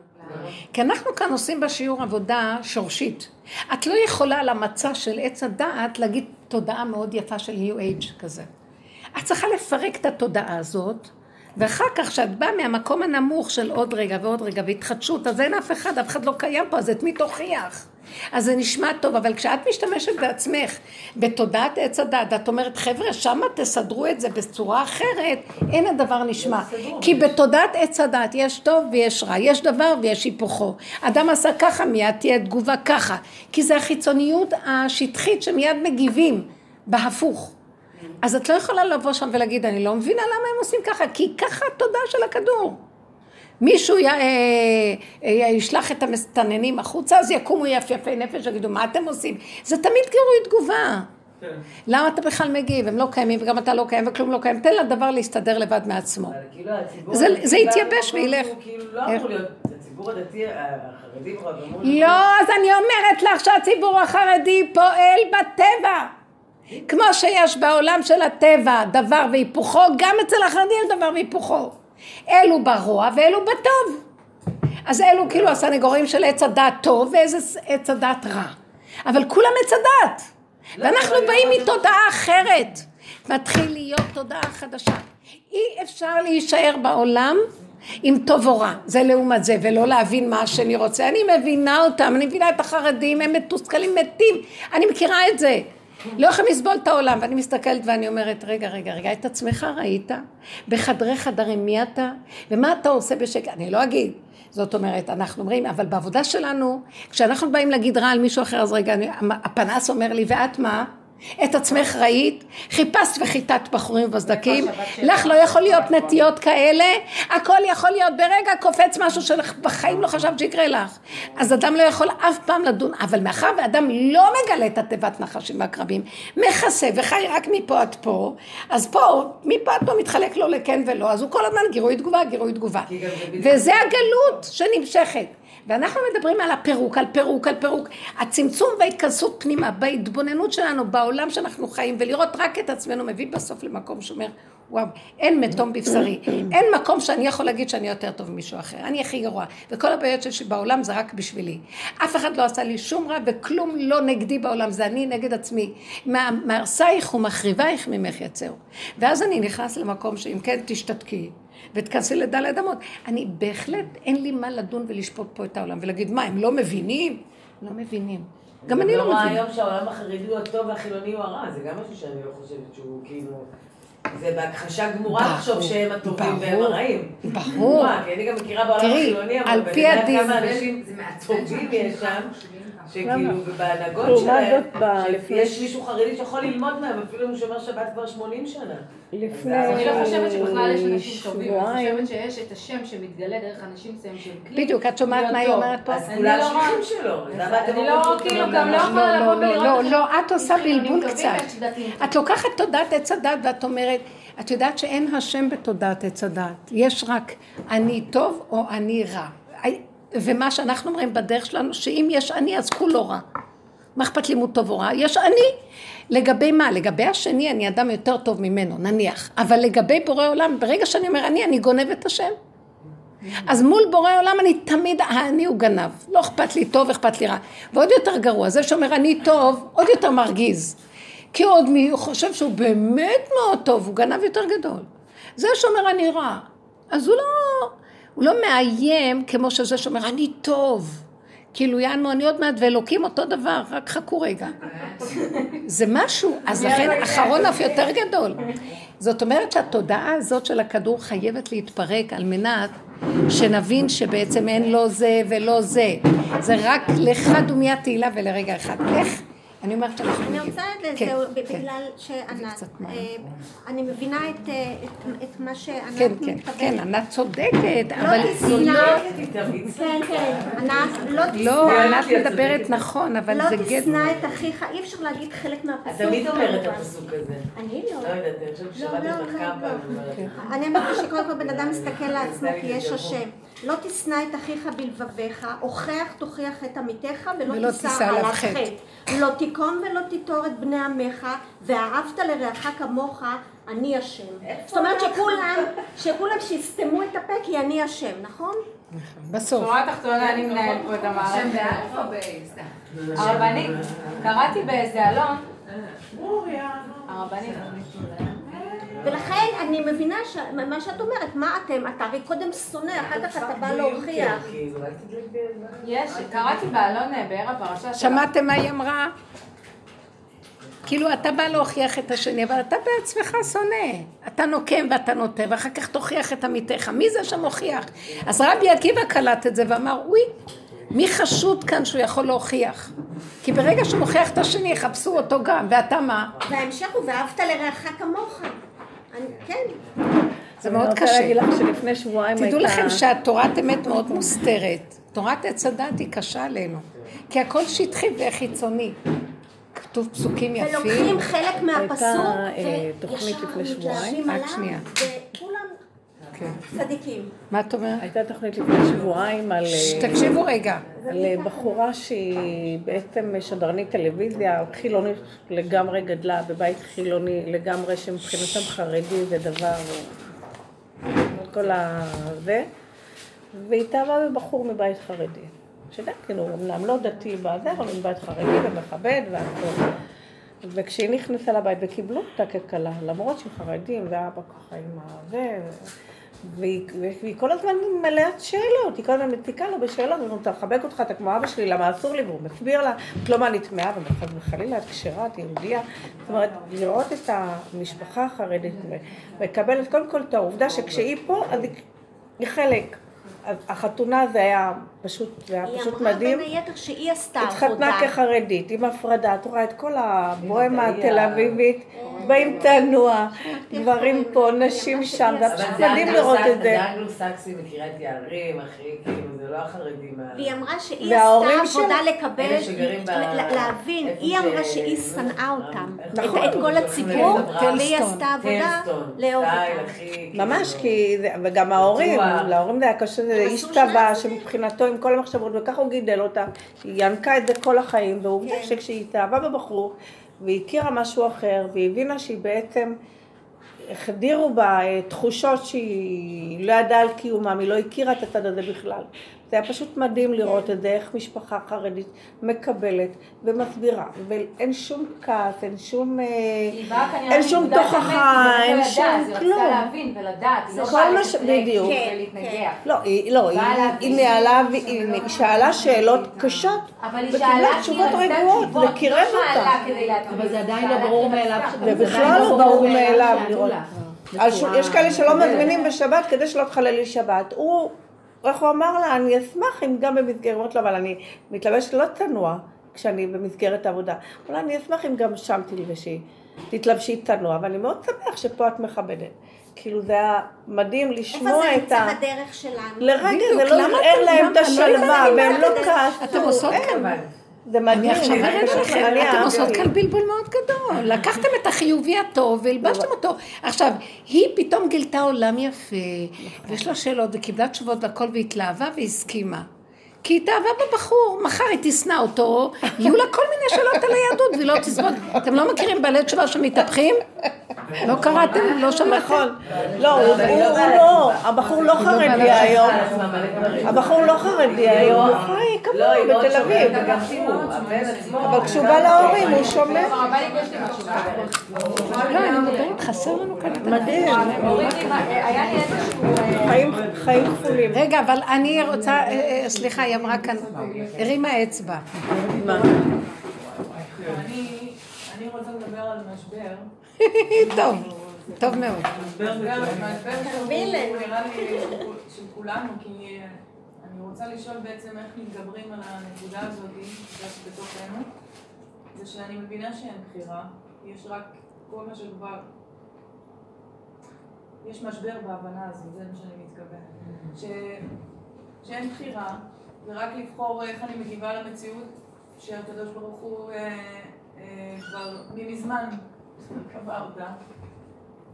כי אנחנו כאן עושים בשיעור עבודה שורשית. את לא יכולה על המצע של עץ הדעת להגיד תודעה מאוד יפה של New Age כזה. את צריכה לפרק את התודעה הזאת, ואחר כך כשאת באה מהמקום הנמוך של עוד רגע ועוד רגע והתחדשות, אז אין אף אחד, אף אחד לא קיים פה, אז את מי תוכיח? אז זה נשמע טוב, אבל כשאת משתמשת בעצמך בתודעת עץ הדת, את אומרת, חבר'ה, שמה תסדרו את זה בצורה אחרת, אין הדבר נשמע. כי בתודעת עץ הדת יש טוב ויש רע, יש דבר ויש היפוכו. אדם עשה ככה, מיד תהיה תגובה ככה. כי זה החיצוניות השטחית שמיד מגיבים בהפוך. אז את לא יכולה לבוא שם ולהגיד, אני לא מבינה למה הם עושים ככה, כי ככה התודעה של הכדור. מישהו י, אה, אה, ישלח את המסתננים החוצה, אז יקומו יפייפי נפש ויגידו, מה אתם עושים? זה תמיד גירוי תגובה. כן. למה אתה בכלל מגיב? הם לא קיימים וגם אתה לא קיים וכלום לא קיים. תן לדבר להסתדר לבד מעצמו. כאילו זה- זה יתייבש וילך. כאילו לא איך? אמור להיות, הציבור הדתי, החרדי כבר אמור לא, אז אני אומרת לך שהציבור החרדי פועל בטבע. כמו שיש בעולם של הטבע דבר והיפוכו, גם אצל החרדים יש דבר והיפוכו. אלו ברוע ואלו בטוב. אז אלו כאילו הסנגורים של עץ הדעת טוב ואיזה עץ הדעת רע. אבל כולם עץ הדעת. ואנחנו אבל באים אני מתודעה אחרת. מתחיל להיות תודעה חדשה. אי אפשר להישאר בעולם עם טוב או רע, זה לעומת זה, ולא להבין מה השני רוצה. אני מבינה אותם, אני מבינה את החרדים, הם מתוסכלים מתים, אני מכירה את זה. לא יכולים לסבול את העולם, ואני מסתכלת ואני אומרת, רגע, רגע, רגע, את עצמך ראית? בחדרי חדרים מי אתה? ומה אתה עושה בשקט? אני לא אגיד. זאת אומרת, אנחנו אומרים, אבל בעבודה שלנו, כשאנחנו באים להגיד רע על מישהו אחר, אז רגע, אני, הפנס אומר לי, ואת מה? את עצמך ראית? חיפשת וחיטת בחורים ובסדקים? לך לא יכול להיות נטיות כאלה? הכל יכול להיות ברגע קופץ משהו שבחיים לא חשבת שיקרה לך. אז אדם לא יכול אף פעם לדון, אבל מאחר ואדם לא מגלה את התיבת נחשים והקרבים, מכסה וחי רק מפה עד פה, אז פה, מפה עד פה מתחלק לו לכן ולא, אז הוא כל הזמן גירוי תגובה, גירוי תגובה. וזה הגלות שנמשכת. ואנחנו מדברים על הפירוק, על פירוק, על פירוק. הצמצום וההתכנסות פנימה, בהתבוננות שלנו, בעולם שאנחנו חיים, ולראות רק את עצמנו מביא בסוף למקום שאומר, וואו, אין מתום בבשרי. אין מקום שאני יכול להגיד שאני יותר טוב ממישהו אחר. אני הכי גרוע. וכל הבעיות שיש לי בעולם זה רק בשבילי. אף אחד לא עשה לי שום רע, וכלום לא נגדי בעולם, זה אני נגד עצמי. מה- מהרסייך ומחריבייך ממך יצאו. ואז אני נכנס למקום שאם כן תשתתקי. ותכנסי לדלת אמות. אני בהחלט, אין לי מה לדון ולשפוט פה את העולם ולהגיד, מה, הם לא מבינים? לא מבינים. גם אני לא מבינה. היום שהעולם החרדי הוא הטוב והחילוני הוא הרע, זה גם משהו שאני לא חושבת שהוא כאילו... זה בהכחשה גמורה לחשוב שהם הטובים והם הרעים. ברור. כי אני גם מכירה בעולם החילוני, אבל הדין- יודעת כמה אנשים זה מעצבן טובים יש שם, שכאילו, בהנהגות לעומת שלהם, שיש מישהו חרדי שיכול ללמוד מהם, אפילו אם הוא שומר שבת כבר 80 שנה. לפני אני לא חושבת שבכלל יש אנשים טובים, אני. חושבת שיש את השם שמתגלה דרך אנשים מסוימים שהם כלי. בדיוק, את שומעת מה היא. אומרת פה? אז אני כולם לא שליחים רואה- שלו, אני לא, כאילו, גם לא יכולה לא, לבוא לא, ולראות לא, איך- לא, את עושה חילונים בלבול קצת. את לוקחת תודעת עץ הדת ואת אומרת, את יודעת שאין השם בתודעת עץ הדת, יש רק אני טוב או אני רע. ומה שאנחנו אומרים בדרך שלנו, שאם יש אני אז כולו רע. מה אכפת לי אם הוא טוב או רע? יש אני. לגבי מה? לגבי השני אני אדם יותר טוב ממנו, נניח. אבל לגבי בורא עולם, ברגע שאני אומר אני, אני גונב את השם. אז מול בורא עולם אני תמיד, האני הוא גנב. לא אכפת לי טוב, אכפת לי רע. ועוד יותר גרוע, זה שאומר אני טוב, עוד יותר מרגיז. כי עוד מי חושב שהוא באמת מאוד טוב, הוא גנב יותר גדול. זה שאומר אני רע, אז הוא לא, הוא לא מאיים כמו שזה שאומר אני טוב. כאילו יענו אני עוד מעט ואלוקים אותו דבר, רק חכו רגע. זה משהו, אז לכן אחרון אף יותר גדול. זאת אומרת שהתודעה הזאת של הכדור חייבת להתפרק על מנת שנבין שבעצם אין לא זה ולא זה. זה רק לחד ומיד תהילה ולרגע אחד. איך? אני אומרת שאנחנו... אני רוצה כן, לזה, כן. בגלל שענת. אה, אני מבינה את, אה, את- את מה שענת כן, כן, מתכוונת. כן, ענת צודקת, לא אבל תשנא, איתה, כן, כן, ענת, לא לא, תשנא, ענת כי את מדברת. נכון, אבל לא זה גט... תשנא את אחיך, אי אפשר להגיד חלק מהפסוק. את תמיד אומרת את. הפסוק הזה. אני לא. לא יודעת, אני חושבת לא, ששמעתי לא, אותך לא, כמה לא. פעמים אומרת את זה. אני אמרתי שקודם כל בן אדם מסתכל לעצמו כי יש השם. לא תשנא את אחיך בלבביך, הוכח תוכיח את עמיתך ולא ולא תישא עליו חטא. חטא. לא תיקום ולא תיטור את בני עמך, ואהבת לרעך כמוך, אני השם. זאת אומרת שכולם, שכולם שיסתמו את הפה כי אני השם, נכון? בסוף. בשורה התחתונה אני מנהל פה את שם המערכת. באלף או באיסטה? הרבנית, קראתי באיזה אלון, ברוריה, הרבנית, ולכן אני מבינה ש- מה שאת אומרת, מה אתם, אתה הרי קודם שונא, אחר כך אתה בא להוכיח. על זה. יש, קראתי באלון אה, באר הפרשה. של- שמעתם מה היא אמרה? כאילו אתה בא להוכיח את השני, אבל אתה בעצמך שונא. אתה נוקם ואתה נוטה, ואחר כך תוכיח את עמיתך. מי זה שמוכיח? אז רבי עקיבא קלט את זה ואמר, אוי, מי חשוד כאן שהוא יכול להוכיח? כי ברגע שהוא מוכיח את השני, יחפשו אותו גם, ואתה מה? וההמשך הוא ואהבת לרעך כמוך. אני- כן. זה מאוד אני רוצה קשה. להגיד לך שלפני שבועיים הייתה... תדעו לכם שהתורת אמת מאוד מוסתרת. תורת עץ הדת היא קשה עלינו. כי הכל שטחי וחיצוני. כתוב פסוקים יפים. ולוקחים חלק מהפסוק, אה, תוכנית וישר לפני שבועיים. מתלהבים רק עליו, שנייה. וכולם כן. צדיקים. מה את אומרת? הייתה תוכנית לפני שבועיים על, אה, תקשיבו רגע. על אה, בחורה שהיא בעצם שדרנית טלוויזיה, חילונית לגמרי גדלה בבית חילוני לגמרי, שמבחינתם חרדי זה דבר, אה, כל ה... זה, והיא התאהבה בבחור מבית חרדי. שגם כאילו, אמנם לא דתי בזה, אבל מבית חרדי ומכבד והכל. וכשהיא נכנסה לבית וקיבלו אותה ככלה, למרות שהם חרדים ואבא ככה עם הזה, והיא, והיא כל הזמן מלאת שאלות, היא כל הזמן מציקה לו בשאלות, ואומרת, אתה מחבק אותך, אתה כמו אבא שלי, למה אסור לי? והוא מסביר לה, את לא מה נטמעה, וחס וחלילה, את כשרה, את יהודייה. זאת אומרת, לראות את המשפחה החרדית, ולקבל את- קודם כל את העובדה שכשהיא פה, אז היא, היא חלק. החתונה זה היה פשוט, זה היה היא פשוט אמרה מדהים. בין היתר שהיא עשתה התחתנה עבודה. כחרדית, עם הפרדה, את רואה את כל הבוהמה התל אביבית, באים תנוע, גברים פה, נשים שם, זה אבל פשוט מדהים לראות את זה. זה אנגלו-סקסי מקריית יערים, אחי, כאילו, זה לא החרדים. ה- והיא אמרה שהיא עשתה עבודה לקבל, להבין, היא אמרה שהיא שנאה אותם, את- נכון. את כל הציבור. והיא עשתה עבודה לאהוב אותם. כאילו. ממש, כי, זה- וגם ההורים. להורים זה היה קשה, זה איש צבא שמבחינתו עם כל המחשבות, וככה הוא גידל אותה, היא ינקה את זה כל החיים, ועובדה כן. שכשהיא התאהבה בבחור, והיא הכירה משהו אחר, והיא הבינה שהיא בעצם, החדירו בה אה, תחושות שהיא לא ידעה על קיומם, היא לא הכירה את הצד הזה בכלל. זה היה פשוט מדהים לראות את זה, איך משפחה חרדית מקבלת ומסבירה, ואין שום כעס, אין שום... אה, אין שום תוכחה, אין שום לדעת, היא כלום. רצתה להבין ולדעת, היא לא באה בדיוק. ולהתנגח. לא, היא, לא, היא, להבין. ניהלה, והיא היא שאלה שאלות קשות, וקיבלה תשובות רגועות, וקירב לא אותה. אבל זה עדיין לא ברור מאליו. זה בכלל לא ברור מאליו לראות. בצורה- יש כאלה שלא מזמינים בשבת כדי שלא תחללי שבת. הוא, איך הוא אמר לה, אני אשמח אם גם במסגרת, אומרת לו, אבל אני מתלבשת לא צנוע כשאני במסגרת העבודה. אולי אני אשמח אם גם שם תלבשי, תתלבשי צנוע, ואני מאוד שמח שפה את מכבדת. כאילו זה היה מדהים איפה לשמוע זה את נמצא ה... בדרך שלנו? לרגע זה לא ערער אתם- להם למה- את לא השלווה, והם לא כעסו. אתם עושות. כאן, זה מדהים. אני עכשיו אראה לכם, אתם. עושות כאן בלבול מאוד גדול. לקחתם את החיובי הטוב והלבשתם אותו. עכשיו, היא פתאום גילתה עולם יפה, ויש לה שאלות וקיבלה תשובות והכל והתלהבה והסכימה. כי היא התאהבה בבחור, מחר היא תשנא אותו, יהיו לה כל מיני שאלות על היהדות והיא לא תסבול. אתם לא מכירים בעלי תשובה שמתהפכים? לא קראתם? לא שמעתם? נכון. לא, הוא לא, הבחור לא חרדי היום. הבחור לא חרדי היום, הוא חי לא, כמוהו היא מאוד בתל אביב. אבל כשהוא בא להורים הוא שומע. משהו. לא, אני מדברת, חסר לנו כאן את מדהים. אה, חיים- חיים כפולים. רגע, אבל אני רוצה, אה, אה, סליחה, היא אמרה כאן, הרימה אצבע. מה? אני אני רוצה לדבר על משבר. טוב, טוב מאוד. משבר משבר שהוא מילן. נראה לי של כולנו, כי אני רוצה לשאול בעצם איך מתגברים על הנקודה הזאת, שיש בתוכנו, זה שאני מבינה שאין בחירה, יש רק כל מה שכבר... יש משבר בהבנה הזו, זה מה שאני מתכוונת. ש... שאין בחירה, ורק לבחור איך אני מגיבה למציאות שהקדוש ברוך הוא אה, אה, כבר מזמן קבע אותה.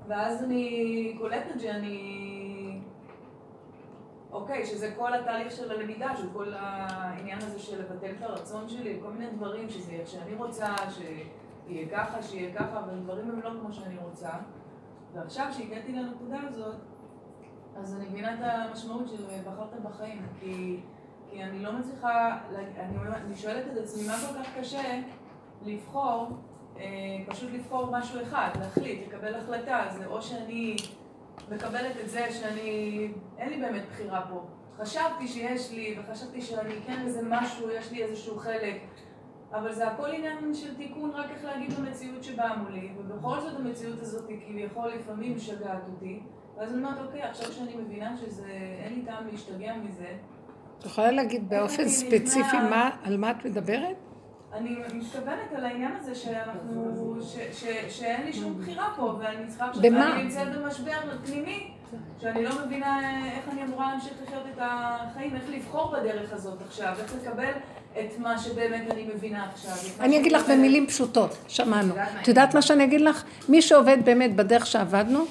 ואז אני קולטת שאני אוקיי, שזה כל התהליך של הלמידה, של כל העניין הזה של לבטל את הרצון שלי, כל מיני דברים, שזה איך שאני רוצה, שיהיה ככה, שיהיה ככה, אבל דברים הם לא כמו שאני רוצה. ועכשיו, כשהגעתי לנקודה הזאת, אז אני מבינה את המשמעות של בחרת בחיים, כי, כי אני לא מצליחה, אני, אני שואלת את עצמי, מה כל כך קשה לבחור, אה, פשוט לבחור משהו אחד, להחליט, לקבל החלטה, זה או שאני מקבלת את זה שאני, אין לי באמת בחירה פה. חשבתי שיש לי, וחשבתי שאני כן איזה משהו, יש לי איזשהו חלק, אבל זה הכל עניין של תיקון, רק איך להגיד במציאות שבאה מולי, ובכל זאת המציאות הזאת היא כביכול לפעמים משגעת אותי, ואז אני אומרת, אוקיי, עכשיו שאני מבינה שזה, אין לי טעם להשתגע מזה. את יכולה להגיד באופן ספציפי מה, על מה את מדברת? אני מתכוונת על העניין הזה שאנחנו, ש, ש, שאין לי שום בחירה פה, ואני צריכה עכשיו? אני נמצאת במשבר פנימי, שאני לא מבינה איך אני אמורה להמשיך לחיות את החיים, איך לבחור בדרך הזאת עכשיו, איך לקבל את מה שבאמת אני מבינה עכשיו. אני אגיד לך. במילים פשוטות, שמענו. את יודעת מה שאני אגיד לך? מי שעובד באמת בדרך שעבדנו,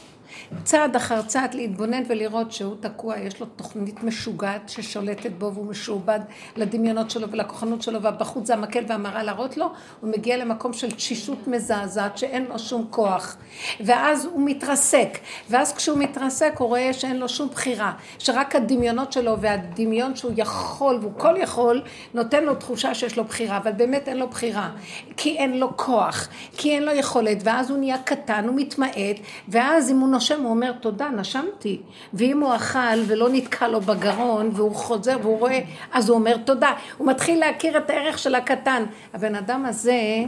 צעד אחר צעד להתבונן ולראות שהוא תקוע, יש לו תוכנית משוגעת ששולטת בו והוא משועבד לדמיונות שלו ולכוחנות שלו והבחוץ זה המקל והמראה להראות לו, הוא מגיע למקום של תשישות מזעזעת שאין לו שום כוח. ואז הוא מתרסק. ואז כשהוא מתרסק הוא רואה שאין לו שום בחירה. שרק הדמיונות שלו והדמיון שהוא יכול והוא כל יכול נותן לו תחושה שיש לו בחירה. אבל באמת אין לו בחירה. כי אין לו כוח. כי אין לו יכולת. ואז הוא נהיה קטן הוא מתמעט. ואז אם הוא נושם הוא אומר תודה נשמתי. ואם הוא אכל ולא נתקע לו בגרון והוא חוזר והוא רואה אז הוא אומר תודה. הוא מתחיל להכיר את הערך של הקטן. הבן אדם הזה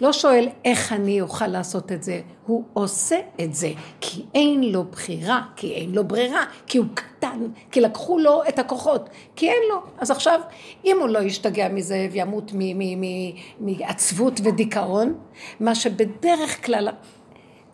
לא שואל איך אני אוכל לעשות את זה, הוא עושה את זה, כי אין לו בחירה, כי אין לו ברירה, כי הוא קטן, כי לקחו לו את הכוחות, כי אין לו. אז עכשיו, אם הוא לא ישתגע מזה וימות מעצבות ודיכאון, מה שבדרך כלל,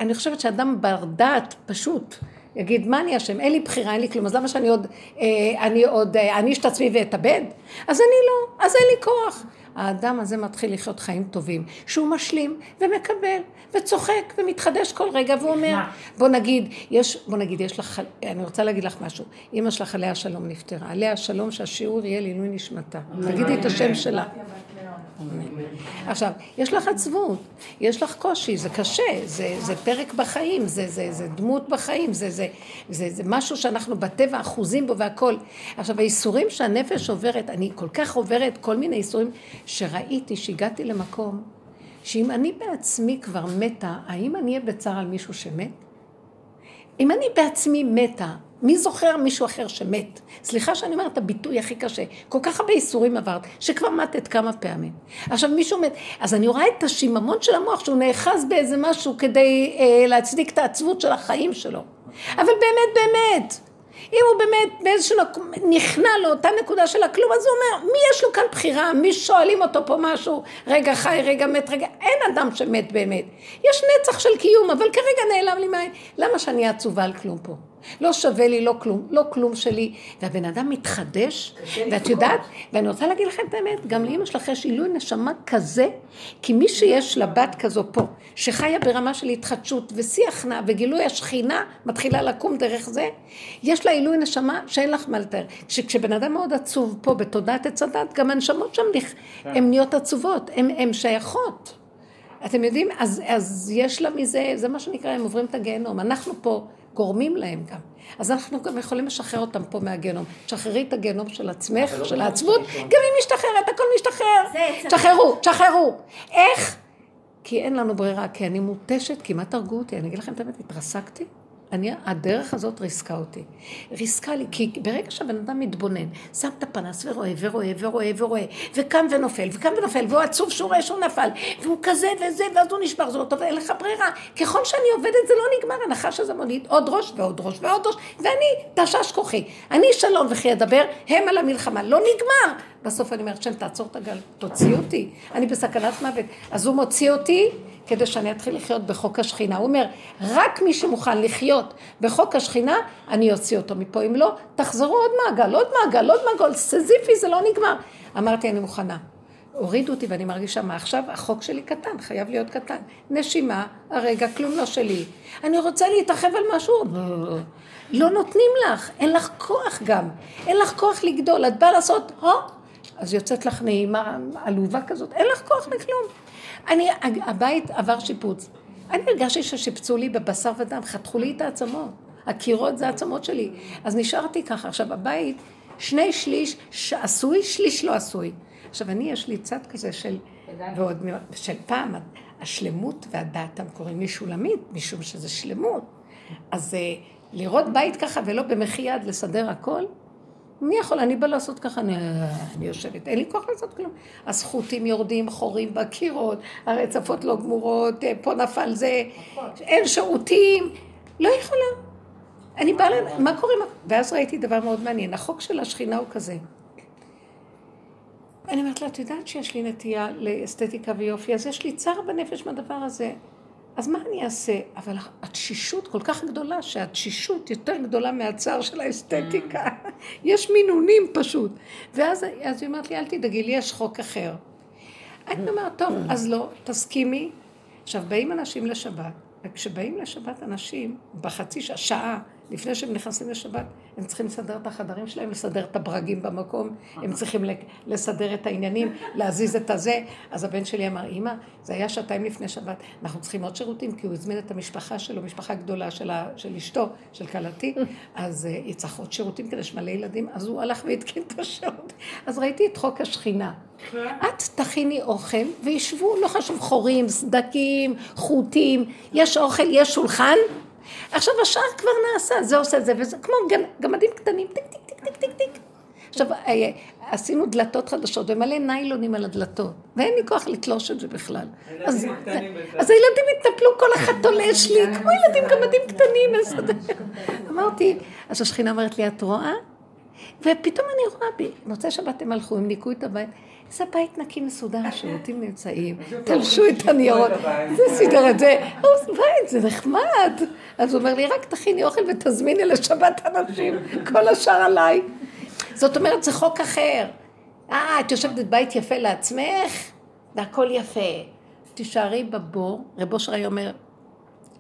אני חושבת שאדם בר דעת פשוט, יגיד, מה אני אשם? אין לי בחירה, אין לי כלום, אז למה שאני עוד, אה, אני עוד אה, אעניש את עצמי ואתאבד? אז אני לא, אז אין לי כוח. האדם הזה מתחיל לחיות חיים טובים, שהוא משלים ומקבל וצוחק ומתחדש כל רגע והוא אומר, בוא נגיד, יש, בוא נגיד, יש לך, אני רוצה להגיד לך משהו, אמא שלך עליה השלום נפטרה, עליה השלום שהשיעור יהיה לעילוי נשמתה, תגידי את השם שלה. עכשיו, יש לך עצבות, יש לך קושי, זה קשה, זה, זה פרק בחיים, זה, זה, זה דמות בחיים, זה, זה, זה, זה משהו שאנחנו בטבע אחוזים בו והכל. עכשיו, האיסורים שהנפש עוברת, אני כל כך עוברת כל מיני איסורים, שראיתי שהגעתי למקום, שאם אני בעצמי כבר מתה, האם אני אהיה בצער על מישהו שמת? אם אני בעצמי מתה, מי זוכר מישהו אחר שמת? סליחה שאני אומרת את הביטוי הכי קשה. כל כך הרבה איסורים עברת, שכבר מתת כמה פעמים. עכשיו מישהו מת, אז אני רואה את השיממון של המוח שהוא נאחז באיזה משהו כדי אה, להצדיק את העצבות של החיים שלו. אבל באמת, באמת, אם הוא באמת באיזשהו. נכנע לאותה נקודה של הכלום, אז הוא אומר, מי יש לו כאן בחירה? מי שואלים אותו פה משהו? רגע חי, רגע מת, רגע... אין אדם שמת באמת. יש נצח של קיום, אבל כרגע נעלם לי מהעין. למה שאני אהיה עצובה על כלום פה? לא שווה לי, לא כלום, לא כלום שלי. והבן אדם מתחדש, ואת יודעת, ואני רוצה להגיד לכם את האמת, גם לאמא שלך יש עילוי נשמה כזה, כי מי שיש לה בת כזו פה, שחיה ברמה של התחדשות ושיח נע וגילוי השכינה מתחילה לקום דרך זה, יש לה עילוי נשמה שאין לך מה לתאר. שכשבן אדם מאוד עצוב פה בתודעת עץ הדת, גם הנשמות שם הן נהיות עצובות, הן שייכות. אתם יודעים, אז, אז יש לה מזה, זה מה שנקרא, הם עוברים את הגיהנום. אנחנו פה גורמים להם גם. אז אנחנו גם יכולים לשחרר אותם פה מהגיהנום. תשחררי את הגיהנום של עצמך, של העצבות, גם היא משתחררת, הכל משתחרר. תשחררו, תשחררו. איך? כי אין לנו ברירה, כי אני מותשת, כמעט הרגו אותי. אני אגיד לכם את האמת, התרסקתי. אני, הדרך הזאת ריסקה אותי. ריסקה לי, כי ברגע שהבן אדם מתבונן, שם את הפנס ורואה ורואה ורואה ורואה, וקם ונופל, וקם ונופל, והוא עצוב שהוא רואה שהוא נפל, והוא כזה וזה, ואז הוא נשבר, זה לא טוב, אין לך ברירה. ככל שאני עובדת זה לא נגמר, הנחש הזה מוליד עוד ראש ועוד ראש ועוד ראש, ואני תשש כוחי. אני שלום וכי אדבר, הם על המלחמה. לא נגמר. בסוף אני אומרת, שם תעצור את הגל, תוציא אותי, אני בסכנת מוות. אז הוא מוציא אותי כדי שאני אתחיל לחיות בחוק השכינה. הוא אומר, רק מי שמוכן לחיות בחוק השכינה, אני אוציא אותו מפה. אם לא, תחזרו עוד מעגל, עוד מעגל, עוד מעגל, סזיפי, זה לא נגמר. אמרתי, אני מוכנה. הורידו אותי ואני מרגישה מה עכשיו, החוק שלי קטן, חייב להיות קטן. נשימה, הרגע, כלום לא שלי. אני רוצה להתרחב על משהו, לא נותנים לך, אין לך כוח גם, אין לך כוח לגדול, את באה לעשות, הו, אז יוצאת לך נעימה עלובה כזאת, אין לך כוח לכלום. אני, הבית עבר שיפוץ. אני הרגשתי ששיפצו לי בבשר ודם, חתכו לי את העצמות. הקירות זה העצמות שלי. אז נשארתי ככה. עכשיו, הבית, שני שליש שעשוי, שליש לא עשוי. עכשיו, אני, יש לי צד כזה של, ועוד, של פעם, השלמות והדעת, הם קוראים לי שולמית, משום שזה שלמות. אז אה, לראות בית ככה ולא במחי יד לסדר הכל, מי יכול? אני באה לעשות ככה, אני, אני יושבת, אין לי כוח לעשות כלום. הזכותים יורדים, חורים בקירות, הרצפות לא גמורות, אה, פה נפל זה, אין שירותים, לא יכולה. אני באה, מה קורה? ואז ראיתי דבר מאוד מעניין, החוק של השכינה הוא כזה. אני אומרת לה, את יודעת שיש לי נטייה לאסתטיקה ויופי, אז יש לי צער בנפש מהדבר הזה. אז מה אני אעשה? אבל התשישות כל כך גדולה, שהתשישות יותר גדולה מהצער של האסתטיקה. יש מינונים פשוט. ואז אז היא אומרת לי, אל תדאגי, לי יש חוק אחר. אני אומרת, טוב, אז לא, תסכימי. עכשיו, באים אנשים לשבת, וכשבאים לשבת אנשים, בחצי שעה, שעה, לפני שהם נכנסים לשבת, הם צריכים לסדר את החדרים שלהם, לסדר את הברגים במקום, הם צריכים לסדר את העניינים, להזיז את הזה. אז הבן שלי אמר, אמא, זה היה שעתיים לפני שבת, אנחנו צריכים עוד שירותים, כי הוא הזמין את המשפחה שלו, משפחה גדולה של, ה, של אשתו, של כלתי, אז אה, היא צריך עוד שירותים כדי שמלא ילדים, אז הוא הלך והתקין את השירות. אז ראיתי את חוק השכינה. את תכיני אוכל, וישבו, לא חשוב, חורים, סדקים, חוטים, יש אוכל, יש שולחן. עכשיו השאר כבר נעשה, זה עושה זה וזה, כמו גמדים קטנים, טיק טיק טיק טיק טיק טיק. עכשיו, אה, עשינו דלתות חדשות ומלא ניילונים על הדלתות, ואין לי כוח לתלוש את זה בכלל. אז, אז הילדים התנפלו, כל אחד תולש לי, כמו ילדים גמדים קטנים. אמרתי, אז השכינה אומרת לי, את רואה? ופתאום אני רואה, במוצאי שבת הם הלכו, הם ניקו את הבית. זה בית נקי מסודר, השירותים נמצאים, תלשו את הניירות, זה סידר את זה, בית, זה נחמד. אז הוא אומר לי, רק תכיני אוכל ותזמיני לשבת אנשים, כל השאר עליי. זאת אומרת, זה חוק אחר. אה, את יושבת בבית יפה לעצמך, והכל יפה. תישארי בבור, רב אושר היה אומר,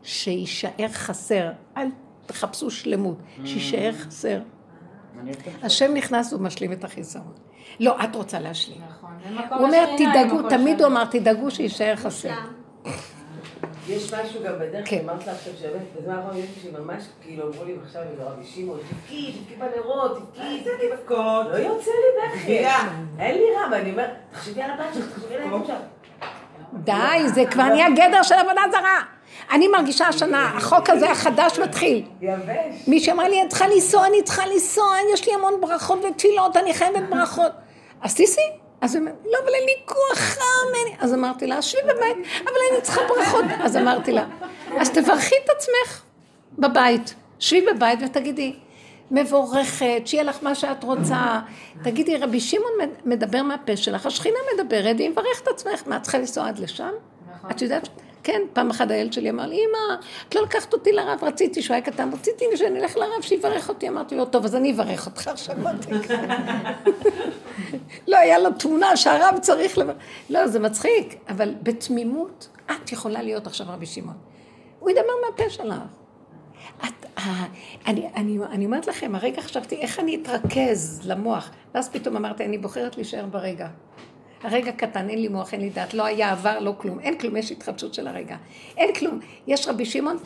שיישאר חסר, אל תחפשו שלמות, שיישאר חסר. השם נכנס ומשלים את החיסרון. לא, את רוצה להשלים. נכון. הוא אומר, תדאגו, תמיד הוא אמר, תדאגו שיישאר חסר. יש משהו גם בדרך, כן. אמרת לה עכשיו שבאמת, בזמן האחרון יש לי ממש, כאילו אמרו לי עכשיו עם רבי שמעון, תבכי, תבכי בנרות, תבכי, תבכי בבכות. לא יוצא לי בכי. אין לי רע, ואני אומרת, תחשבי על הבת שלך, תחשבי על הילדים שלך. די, זה כבר נהיה גדר של עבודה זרה. אני מרגישה השנה, החוק הזה החדש מתחיל. יבש. מי שאמר לי, את צריכה לנסוע, אני צריכה לנסוע, יש לי המון ברכות ותפילות, אני חייבת ברכות. אז תיסעי. אז היא אומרת, לא, אבל אין לי כוח חם, לי... אז אמרתי לה, שבי בבית, אבל אני צריכה ברכות. אז אמרתי לה, אז תברכי את עצמך בבית. שבי בבית ותגידי, מבורכת, שיהיה לך מה שאת רוצה. תגידי, רבי שמעון מדבר מהפה שלך, השכינה מדברת, והיא מברכת את עצמך. מה, את צריכה לנסוע עד לשם? נכון. את יודעת? כן, פעם אחת הילד שלי אמר לי, אמא, את לא לקחת אותי לרב, רציתי שהוא היה קטן, רציתי שאני אלך לרב שיברך אותי. אמרתי לו, טוב, אז אני אברך אותך עכשיו. לא, היה לו תמונה שהרב צריך לברך. לא, זה מצחיק, אבל בתמימות, את יכולה להיות עכשיו רבי שמעון. הוא ידבר מהפה שלך. את, אה, אני, אני, אני אומרת לכם, הרגע חשבתי איך אני אתרכז למוח, ואז פתאום אמרתי, אני בוחרת להישאר ברגע. הרגע קטן, אין לי מוח, אין לי דעת, לא היה עבר, לא כלום, אין כלום, יש התחדשות של הרגע. אין כלום. יש רבי שמעון,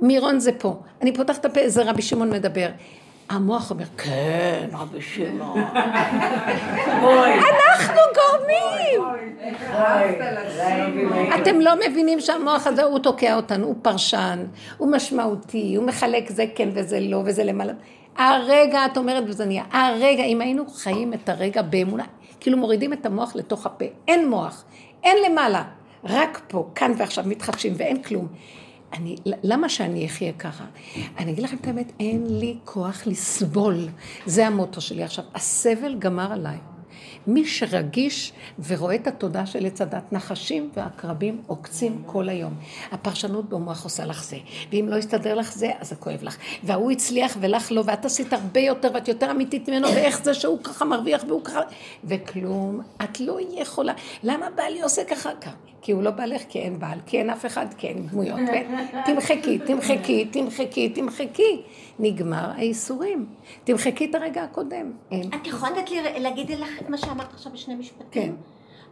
מירון זה פה. אני פותחת את הפה, זה רבי שמעון מדבר. המוח אומר, כן, רבי שמעון. אנחנו גורמים. אתם לא מבינים שהמוח הזה, הוא תוקע אותנו, הוא פרשן, הוא משמעותי, הוא מחלק זה כן וזה לא, וזה למעלה. הרגע, את אומרת, וזה נהיה, הרגע, אם היינו חיים את הרגע באמונה, כאילו מורידים את המוח לתוך הפה, אין מוח, אין למעלה, רק פה, כאן ועכשיו מתחדשים ואין כלום. אני, למה שאני אחיה ככה? אני אגיד לכם את האמת, אין לי כוח לסבול. זה המוטו שלי עכשיו. הסבל גמר עליי. מי שרגיש ורואה את התודעה של עץ הדת, נחשים ועקרבים עוקצים כל היום. הפרשנות במוח עושה לך זה, ואם לא יסתדר לך זה, אז זה כואב לך. וההוא הצליח ולך לא, ואת עשית הרבה יותר, ואת יותר אמיתית ממנו, ואיך זה שהוא ככה מרוויח והוא ככה... וכלום, את לא יכולה. למה בעלי עושה ככה? כי הוא לא בעלך, כי אין בעל, כי אין אף אחד, כי אין דמויות. תמחקי, תמחקי, תמחקי, תמחקי. נגמר האיסורים. תמחקי את הרגע הקודם. את יכולה לתת לי להגיד לך את מה שאמרת עכשיו בשני משפטים? כן.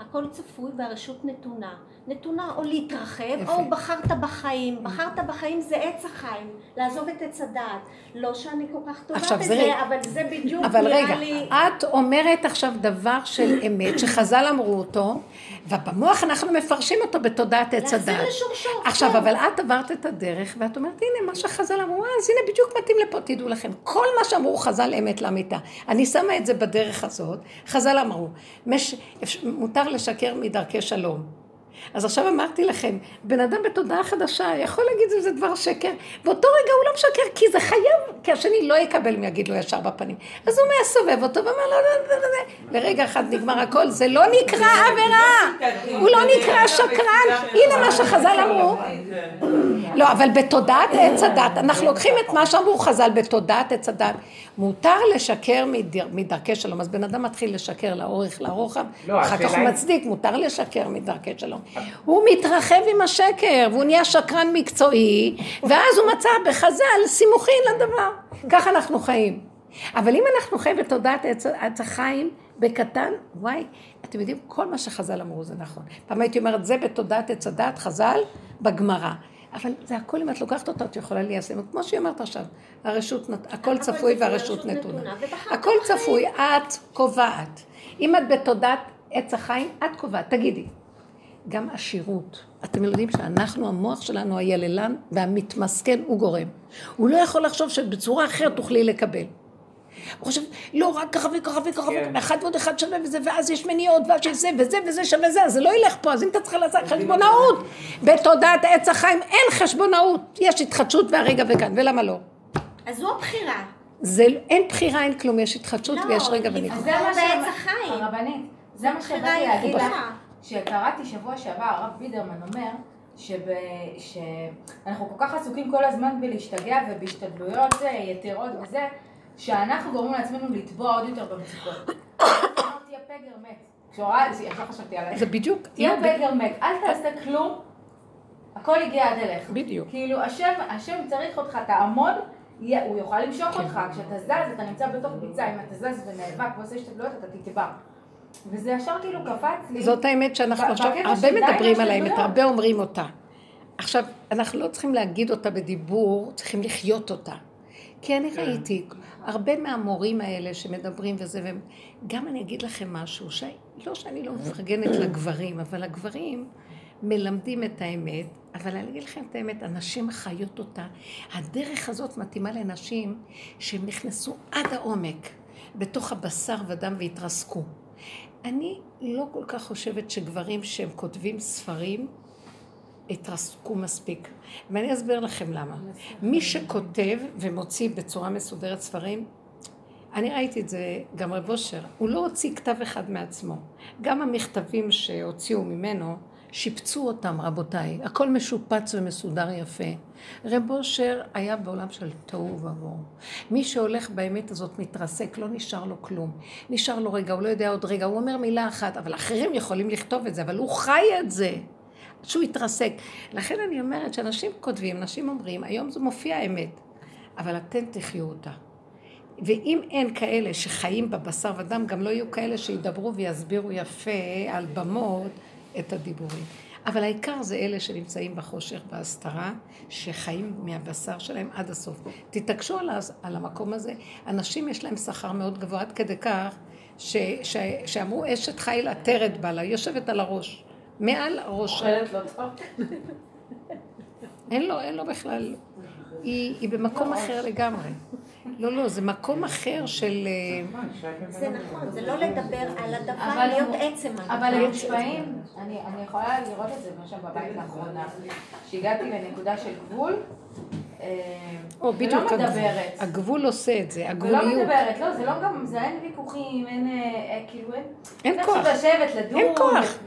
הכל צפוי והרשות נתונה. נתונה או להתרחב, יפה. או בחרת בחיים. בחרת בחיים זה עץ החיים, לעזוב את עץ הדעת. לא שאני כל כך טובה זה בזה, רגע. אבל זה בדיוק אבל נראה רגע, לי... את אומרת עכשיו דבר של אמת, שחז"ל אמרו אותו, ובמוח אנחנו מפרשים אותו בתודעת עץ להחזיר הדת. לשורשו. עכשיו, כן. אבל את עברת את הדרך, ואת אומרת, הנה, מה שחז"ל אמרו, אז הנה, בדיוק מתאים לפה, תדעו לכם. כל מה שאמרו חז"ל אמת לאמיתה. אני שמה את זה בדרך הזאת. חז"ל אמרו, מש, מותר לשקר מדרכי שלום. אז עכשיו אמרתי לכם, בן אדם בתודעה חדשה יכול להגיד שזה דבר שקר, באותו רגע הוא לא משקר, כי זה חייב, כי השני לא יקבל מי יגיד לו ישר בפנים. אז הוא מסובב אותו ואומר לו, לא, לא, לא, לא. לרגע אחד נגמר הכל, זה לא נקרא עבירה, הוא לא נקרא שקרן, הנה מה שחז"ל אמרו. לא, אבל בתודעת עץ הדת, אנחנו לוקחים את מה שאמרו חז"ל בתודעת עץ הדת, מותר לשקר מדר, מדרכי שלום, אז בן אדם מתחיל לשקר לאורך, לרוחב, לא, אחר כך הוא מצדיק, מותר לשקר מדרכי שלום. הוא מתרחב עם השקר, והוא נהיה שקרן מקצועי, ואז הוא מצא בחז"ל סימוכין לדבר. ככה אנחנו חיים. אבל אם אנחנו חיים בתודעת עץ, עץ החיים בקטן, וואי, אתם יודעים, כל מה שחז"ל אמרו זה נכון. פעם הייתי אומרת, זה בתודעת עץ הדת, חז"ל, בגמרא. אבל זה הכל, אם את לוקחת אותה, את יכולה ליישם. כמו שהיא אמרת עכשיו, הרשות, הכל צפוי והרשות הרשות נתונה. הכל. צפוי, את קובעת. אם את בתודעת עץ החיים, את קובעת. תגידי, גם עשירות. אתם יודעים שאנחנו, המוח שלנו היללן והמתמסכן הוא גורם. הוא לא יכול לחשוב שבצורה אחרת תוכלי לקבל. הוא חושב, לא, רק ככה וככה וככה, כן. וככה, אחד ועוד אחד שווה וזה, ואז יש מניעות, ואז יש זה וזה וזה שווה זה, אז זה לא ילך פה, אז אם אתה צריכה לעשות חשבונאות, בתודעת עץ החיים אין חשבונאות, יש התחדשות והרגע וכאן, ולמה לא? אז זו הבחירה. זה, אין בחירה, אין כלום, יש התחדשות לא, ויש רגע. אז זה מה בעץ החיים. הרבנית, זה מה שבאתי להגיד לך. שקראתי שבוע שעבר, הרב בידרמן אומר, שב... שאנחנו כל כך עסוקים כל הזמן בלהשתגע ובהשתדלויות אה, יתרות וזה, שאנחנו גורמים לעצמנו לטבוע עוד יותר במצוקות. אמרתי, תהיה פגר מת. כשהוראה, ישר חשבתי עליי. זה בדיוק, תהיה פגר מת, אל תעשה כלום, הכל הגיע עד אליך. בדיוק. כאילו, השם, השם צריך אותך, תעמוד, הוא יוכל למשוך כן. אותך. כשאתה זז, אתה נמצא בתוך ביצה, אם אתה זז ונאבק ועושה השתדלויות, אתה תטבע. וזה ישר כאילו קפץ לי. זאת האמת שאנחנו עכשיו הרבה מדברים על. האמת, הרבה אומרים אותה. עכשיו, אנחנו לא צריכים להגיד אותה בדיבור, צריכים לחיות אותה. כי אני ראיתי, הרבה מהמורים האלה שמדברים וזה, והם- גם אני אגיד לכם משהו, ש... לא שאני לא מפרגנת לגברים, אבל הגברים מלמדים את האמת, אבל אני אגיד לכם את האמת, הנשים חיות אותה. הדרך הזאת מתאימה לנשים שהם נכנסו עד העומק, בתוך הבשר ודם והתרסקו. אני לא כל כך חושבת שגברים שהם כותבים ספרים התרסקו מספיק. ואני אסביר לכם למה. מי שכותב ומוציא בצורה מסודרת ספרים, אני ראיתי את זה, גם רב אושר, הוא לא הוציא כתב אחד מעצמו. גם המכתבים שהוציאו ממנו, שיפצו אותם, רבותיי. הכל משופץ ומסודר יפה. רב אושר היה בעולם של תוהו ובוהו. מי שהולך באמת הזאת מתרסק, לא נשאר לו כלום. נשאר לו רגע, הוא לא יודע עוד רגע, הוא אומר מילה אחת, אבל אחרים יכולים לכתוב את זה, אבל הוא חי את זה. שהוא יתרסק. לכן אני אומרת שאנשים כותבים, אנשים אומרים, היום זה מופיע אמת, אבל אתם תחיו אותה. ואם אין כאלה שחיים בבשר ודם, גם לא יהיו כאלה שידברו ויסבירו יפה על במות את הדיבורים. אבל העיקר זה אלה שנמצאים בחושך, בהסתרה, שחיים מהבשר שלהם עד הסוף. תתעקשו על, על המקום הזה. אנשים יש להם שכר מאוד גבוה, עד כדי כך ש, ש, שאמרו אשת חיל עטרת בא לה, יושבת על הראש. מעל הראש שלה. אוכלת לא טוב. אין לו, אין לו בכלל. היא, היא במקום אחר לגמרי. לא, לא, זה מקום אחר של... אה, זה נכון, זה לא לדבר על הדבר, אבל להיות עצם הדבר. אבל הם מושפעים, אני, אני יכולה לראות את זה למשל בבית לאחרונה, שהגעתי לנקודה של גבול, או ולא בדיוק הגבול. מדברת. הגבול עושה את זה, ולא הגבוליות. מדברת, לא, זה לא גם, זה אין ויכוחים, אין, אה, אה, כאילו, אין... אין כוח. לשבת, לדון, אין כוח.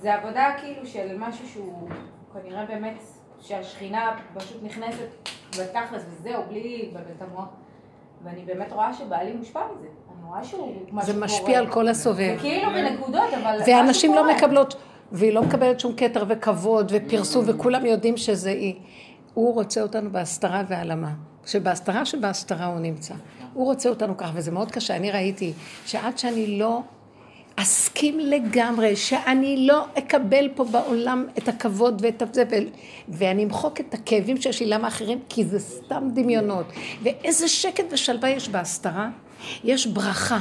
זה עבודה כאילו של משהו שהוא כנראה באמת, שהשכינה פשוט נכנסת בתכלס וזהו, בלי לבלבל את המוח. ואני באמת רואה שבעלי מושפע מזה. אני רואה שהוא... משהו זה. משפיע על כל הסובב. זה כאילו בנקודות, אבל... ואנשים לא. מקבלות, והיא לא מקבלת שום כתר וכבוד ופרסום, וכולם יודעים שזה היא. הוא רוצה אותנו בהסתרה והעלמה. שבהסתרה שבהסתרה הוא נמצא. הוא רוצה אותנו כך, וזה מאוד קשה. אני ראיתי שעד שאני לא אסכים לגמרי, שאני לא אקבל פה בעולם את הכבוד ואת זה, ואני אמחוק את הכאבים שיש לי, למה אחרים? כי זה סתם דמיונות. ואיזה שקט ושלווה יש בהסתרה. יש ברכה.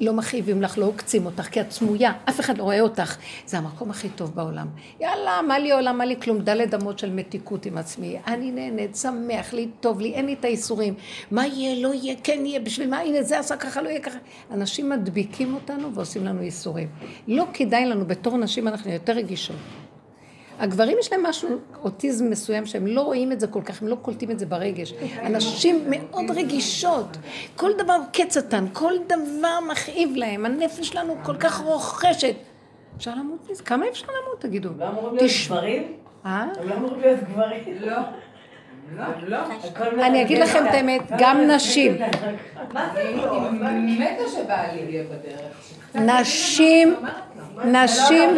לא מכאיבים לך, לא עוקצים אותך, כי את סמויה, אף אחד לא רואה אותך. זה המקום הכי טוב בעולם. יאללה, מה לי עולם, מה לי כלום, דלת אמות של מתיקות עם עצמי. אני נהנית, שמח לי, טוב לי, אין לי את האיסורים. מה יהיה, לא יהיה, כן יהיה, בשביל מה, הנה זה עשה ככה, לא יהיה ככה. אנשים מדביקים אותנו ועושים לנו איסורים. לא כדאי לנו, בתור נשים אנחנו יותר רגישות. הגברים יש להם משהו, אוטיזם מסוים, שהם לא רואים את זה כל כך, הם לא קולטים את זה ברגש. אנשים מאוד רגישות. כל דבר קצתן, כל דבר מכאיב להם, הנפש שלנו כל כך רוכשת. אפשר למות מזה? כמה אפשר למות, תגידו? לא אמורים להיות גברים? אה? לא אמורים להיות גברים. לא. לא. לא. הכל אני אגיד לכם את האמת, גם נשים. מה זה לא? מתה שבעלי יהיה בדרך. נשים, נשים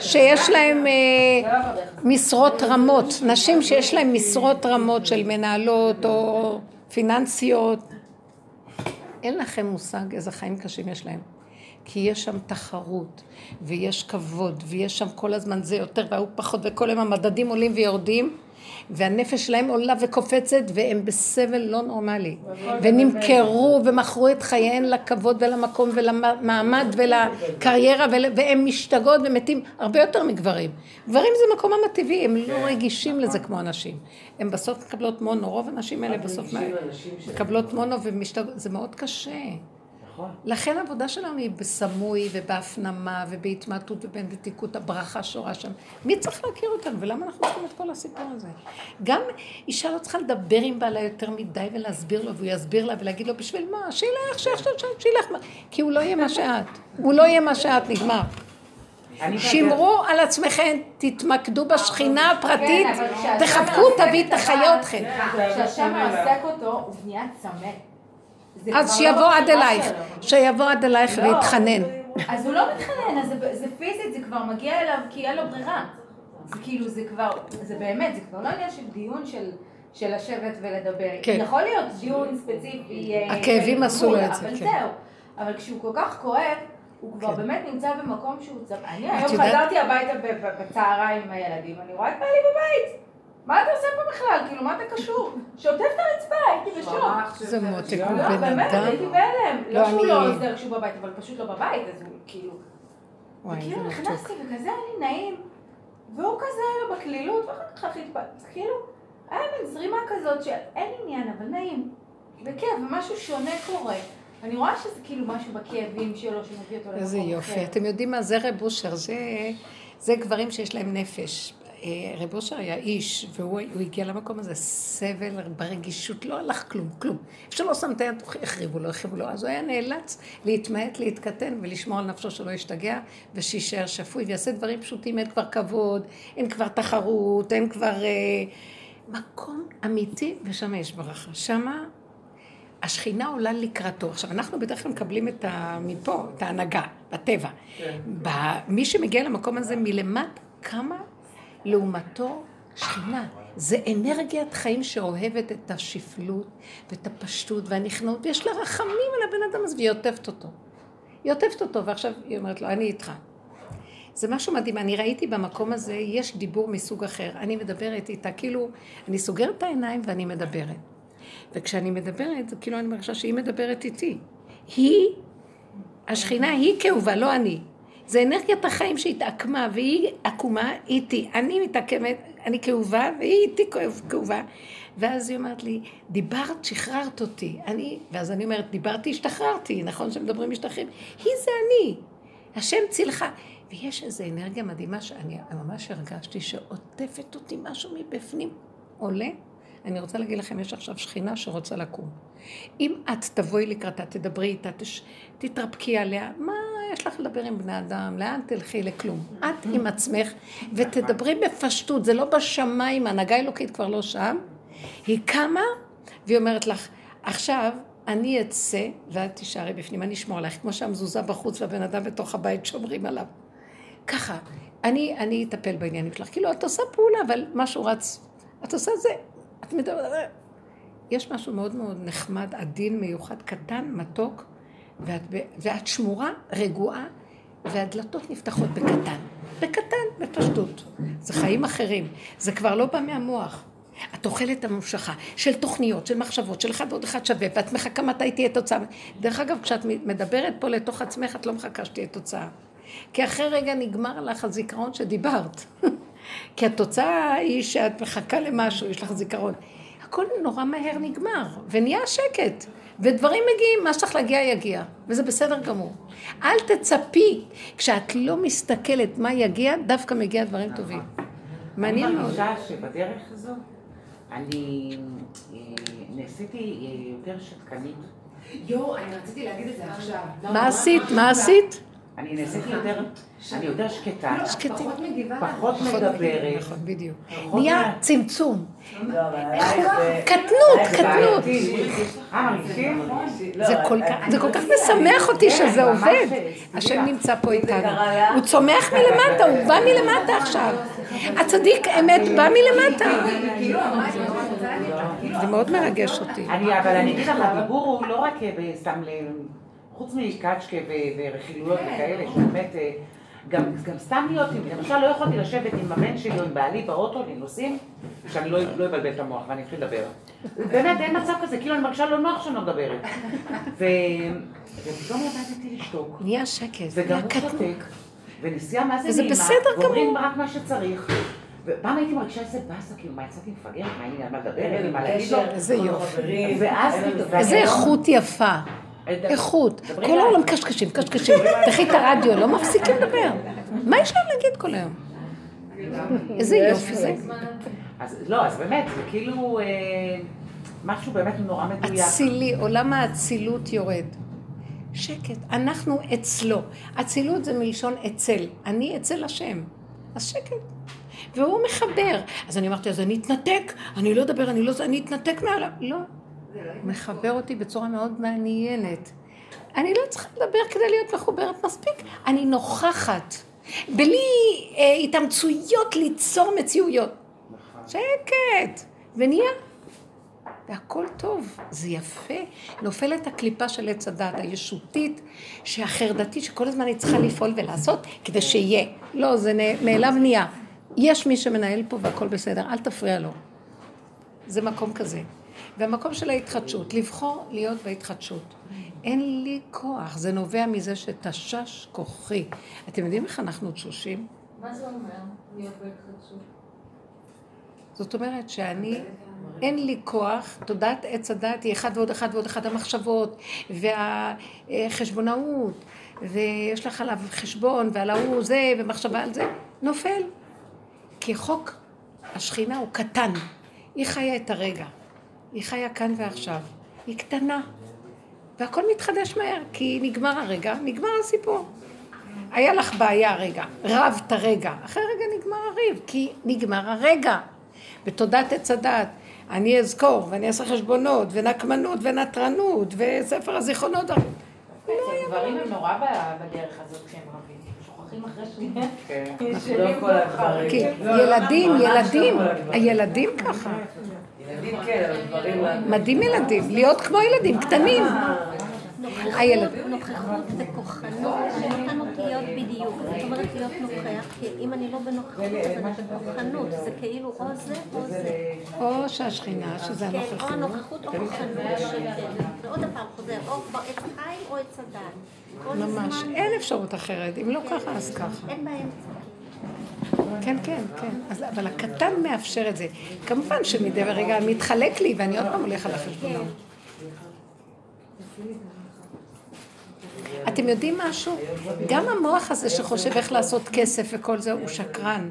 שיש להם אה. משרות רמות, נשים שיש להן משרות רמות של מנהלות או פיננסיות, אין לכם מושג איזה חיים קשים יש להם. כי יש שם תחרות, ויש כבוד, ויש שם כל הזמן זה יותר והוא פחות, וכל היום המדדים עולים ויורדים, והנפש שלהם עולה וקופצת, והם בסבל לא נורמלי. ונמכרו ומכרו את חייהן לכבוד ולמקום ולמעמד ולקריירה, ול- והם משתגעות ומתים הרבה יותר מגברים. גברים זה מקומם הטבעי, הם לא רגישים לזה כמו אנשים. הם בסוף מקבלות מונו, רוב הנשים האלה בסוף מקבלות מונו ומשתגעות, זה מאוד קשה. נכון. לכן העבודה שלנו היא בסמוי ובהפנמה ובהתמעטות ובנתיקות הברכה שורה שם. מי צריך להכיר אותנו ולמה אנחנו צריכים את כל הסיפור הזה? גם אישה לא צריכה לדבר עם בעלה יותר מדי ולהסביר לו והוא יסביר לה ולהגיד לו בשביל מה? שילך, שיחשוב שם, שילך. מה?" כי הוא לא יהיה מה שאת. הוא לא יהיה מה שאת, נגמר. שמרו על עצמכם, תתמקדו בשכינה הפרטית, כן, כשהשם תחבקו, תביא, תחיה אתכם. כשהשם מעסק אותו, הוא נהיה צמא. אז כבר שיבוא לא עד אלייך. שיבוא עד אלייך לא, ויתחנן. אז הוא לא מתחנן, אז זה, פיזית, זה כבר מגיע אליו כי אין לו ברירה. זה כאילו, זה כבר, זה באמת, זה כבר לא עניין של דיון של, של לשבת ולדבר. כן. יכול להיות דיון ספציפי. אה, הכאבים עשו את זה, אבל כן. זהו. אבל כשהוא כל כך כואב, הוא כבר כן. באמת נמצא במקום שהוא צמא. אני היום יודעת- חזרתי הביתה בצהריים עם הילדים, אני רואה את בעלי בבית. מה אתה עושה פה בכלל? כאילו, מה אתה קשור? שוטף את הרצפה, הייתי בשוק. זה מותק, הוא לא, בן באמת, אדם. הייתי בהלם. לא, לא שהוא לא עוזר כשהוא בבית, אבל פשוט לא בבית, אז הוא כאילו... וכאילו. נכנסתי וכזה היה לי נעים, והוא כזה היה לו בקלילות, ואחר כך הכי התפ... כאילו, היה מין זרימה כזאת שאין עניין, אבל נעים. בכיף, ומשהו שונה קורה. אני רואה שזה כאילו משהו בכאבים שלו שמביא אותו למקום אחר. איזה יופי. אתם יודעים מה? זה רב אושר, זה, זה גברים שיש להם נפש. אה, רב אושר היה איש, והוא הוא הגיע למקום הזה, סבל ברגישות, לא הלך כלום, כלום. איפה שלא שם את היד, החריבו לו, החריבו לו. אז הוא היה נאלץ להתמעט, להתקטן ולשמור על נפשו שלא ישתגע, ושיישאר שפוי ויעשה דברים פשוטים, אין כבר כבוד, אין כבר תחרות, אין כבר... אה, מקום אמיתי, ושם יש ברכה. שמה השכינה עולה לקראתו. עכשיו, אנחנו בדרך כלל מקבלים את ה... מפה, את ההנהגה, בטבע. ב... מי שמגיע למקום הזה מלמטה, כמה לעומתו שכינה. זה אנרגיית חיים שאוהבת את השפלות ואת הפשטות והנכנעות, ויש לה רחמים על הבן אדם הזה, והיא עוטפת אותו. היא עוטפת אותו, ועכשיו היא אומרת לו, אני איתך. זה משהו מדהים, אני ראיתי במקום הזה, יש דיבור מסוג אחר. אני מדברת איתה, כאילו, אני סוגרת את העיניים ואני מדברת. וכשאני מדברת, זה כאילו אני מרגישה שהיא מדברת איתי. היא, השכינה היא כאובה, לא אני. זה אנרגיית החיים שהתעקמה, והיא עקומה איתי. אני מתעקמת, אני כאובה, והיא איתי כאוב- כאובה. ואז היא אומרת לי, דיברת, שחררת אותי. אני, ואז אני אומרת, דיברתי, השתחררתי, נכון שמדברים משתחררים? היא זה אני. השם צילך. ויש איזו אנרגיה מדהימה שאני ממש הרגשתי שעוטפת אותי משהו מבפנים עולה. אני רוצה להגיד לכם, יש עכשיו שכינה שרוצה לקום. אם את תבואי לקראתה, תדברי איתה. תתרפקי עליה, מה יש לך לדבר עם בני אדם? לאן תלכי? לכלום. את עם עצמך, ותדברי בפשטות, זה לא בשמיים, הנהגה אלוקית כבר לא שם. היא קמה, והיא אומרת לך, עכשיו אני אצא ואת תישארי בפנים, אני אשמור עלייך, כמו שהמזוזה בחוץ והבן אדם בתוך הבית שומרים עליו. ככה, אני, אני אטפל בעניינים שלך. כאילו, את עושה פעולה, אבל משהו רץ, את עושה זה, את מדברת... יש משהו מאוד מאוד נחמד, עדין, מיוחד, קטן, מתוק, ואת, ואת שמורה, רגועה, והדלתות נפתחות בקטן. בקטן, בפשטות. זה חיים אחרים. זה כבר לא בא מהמוח. את אוכלת המושכה של תוכניות, של מחשבות, של אחד ועוד אחד שווה, ואת מחכה מתי תהיה תוצאה. דרך אגב, כשאת מדברת פה לתוך עצמך, את לא מחכה שתהיה תוצאה. כי אחרי רגע נגמר לך הזיכרון שדיברת. כי התוצאה היא שאת מחכה למשהו, יש לך זיכרון. הכל נורא מהר נגמר, ונהיה שקט. ודברים מגיעים, מה שצריך להגיע יגיע, וזה בסדר גמור. אל תצפי, כשאת לא מסתכלת מה יגיע, דווקא מגיע דברים טובים. מעניין מאוד. אני מרגישה שבדרך הזו, אני אה, נעשיתי אה, יותר שתקנית. יואו, אני רציתי להגיד את זה עכשיו. מה עשית? מה עשית? אני נעשיתי יותר, אני יותר שקטה, שקטים. פחות מגיבה. פחות מדברת. נכון, בדיוק. נהיה צמצום. לא, זה- קטנות, קטנות. לא, זה כל כך- זה כל כך משמח אותי שזה כן, ממש, עובד. השם נמצא פה איתנו. הוא צומח מלמטה, הוא בא מלמטה עכשיו. הצדיק אמת בא מלמטה. זה מאוד מרגש אותי. אני, אבל אני אגיד לך, הדיבור הוא לא רק אה, בסתם ל... חוץ מקצ'קה ו- ורכילויות וכאלה, שבאמת, אה, גם, גם סתם להיות, עם- למשל לא יכולתי לשבת עם הבן שלי או עם בעלי באוטו, לנוסעים, שאני לא לא אבלבל את המוח ואני אתחיל לדבר. באמת, אין מצב כזה, כאילו אני מרגישה לא נוח שאני לא מדברת. ו- ופתאום ידעתי לשתוק, נהיה שקט, וגם נהיה הוא. שותק, ונסיעה מה זה נעימה, בסדר ואומרים. רק מה שצריך. ופעם הייתי מרגישה איזה באסה, כאילו, מה יצאתי מפגרת, מה לי על מה לדבר, אין לי מה להגיד לו. איזה יופי. ואז איזה איכות יפה. איכות. כל העולם קשקשים, קשקשים. תחי את הרדיו, לא מפסיקים לדבר. מה יש להם להגיד כל היום? איזה יופי זה. אז לא, אז באמת, זה כאילו אה, משהו באמת נורא מדויק. אצילי, עולם האצילות יורד. שקט, אנחנו אצלו. אצילות זה מלשון אצל. אני אצל השם. אז שקט. והוא מחבר. אז אני אמרתי, אז אני אתנתק, אני לא אדבר, אני לא... אני אתנתק מעליו. לא. מחבר אותי בצורה מאוד מעניינת. אני לא צריכה לדבר כדי להיות מחוברת מספיק. אני נוכחת. בלי אה, התאמצויות ליצור מציאויות. שקט. ונהיה והכל טוב, זה יפה. נופלת הקליפה של עץ הדת הישותית, שהחרדתית, שכל הזמן היא צריכה לפעול ולעשות כדי שיהיה. לא, זה מאליו נהיה. יש מי שמנהל פה והכל בסדר, אל תפריע לו. זה מקום כזה. והמקום של ההתחדשות, לבחור להיות בהתחדשות. אין לי כוח, זה נובע מזה שתשש כוחי. אתם יודעים איך אנחנו תשושים? מה זה אומר להיות בהתחדשות? זאת אומרת שאני, אין לי כוח, תודעת עץ הדת היא אחד ועוד אחד ועוד אחד המחשבות והחשבונאות ויש לך עליו חשבון ועל ההוא זה ומחשבה על זה, נופל. כי חוק השכינה הוא קטן, היא חיה את הרגע, היא חיה כאן ועכשיו, היא קטנה והכל מתחדש מהר כי נגמר הרגע, נגמר הסיפור. היה לך בעיה רגע, רבת רגע, אחרי רגע נגמר הריב, כי נגמר הרגע. בתודעת עץ הדת, אני אזכור, ואני אעשה חשבונות, ונקמנות, ונטרנות, וספר הזיכרונות. גברים הם נורא בדרך הזאת כשהם רבים. שוכחים אחרי שנייה. כן. לא כל הדברים. כי לא, לא, ילדים, ממש לא ילדים, כל הדברים. הילדים ככה. כן, דברים... מדהים ילדים, להיות כמו ילדים קטנים. הילד, נוכחות וכוחנות וכוחנות להיות בדיוק. זאת אומרת להיות נוכח, כי אם אני לא בנוכחות אז אני בכוחנות. זה כאילו או זה או זה. או שהשכינה, שזה כן, או הנוכחות. הנוכחות או כוחנות. שכן. ועוד פעם חוזר, או כבר עץ חיים או עץ הדת. ממש, אין אפשרות אחרת. אם לא ככה, אז ככה. אין באמצע. כן, כן, כן. אז, אבל הקטן מאפשר את זה. כמובן שמדי רגע מתחלק לי, ואני עוד פעם הולך על החשבונות. אתם יודעים משהו? גם המוח הזה שחושב איך לעשות כסף וכל זה, הוא שקרן.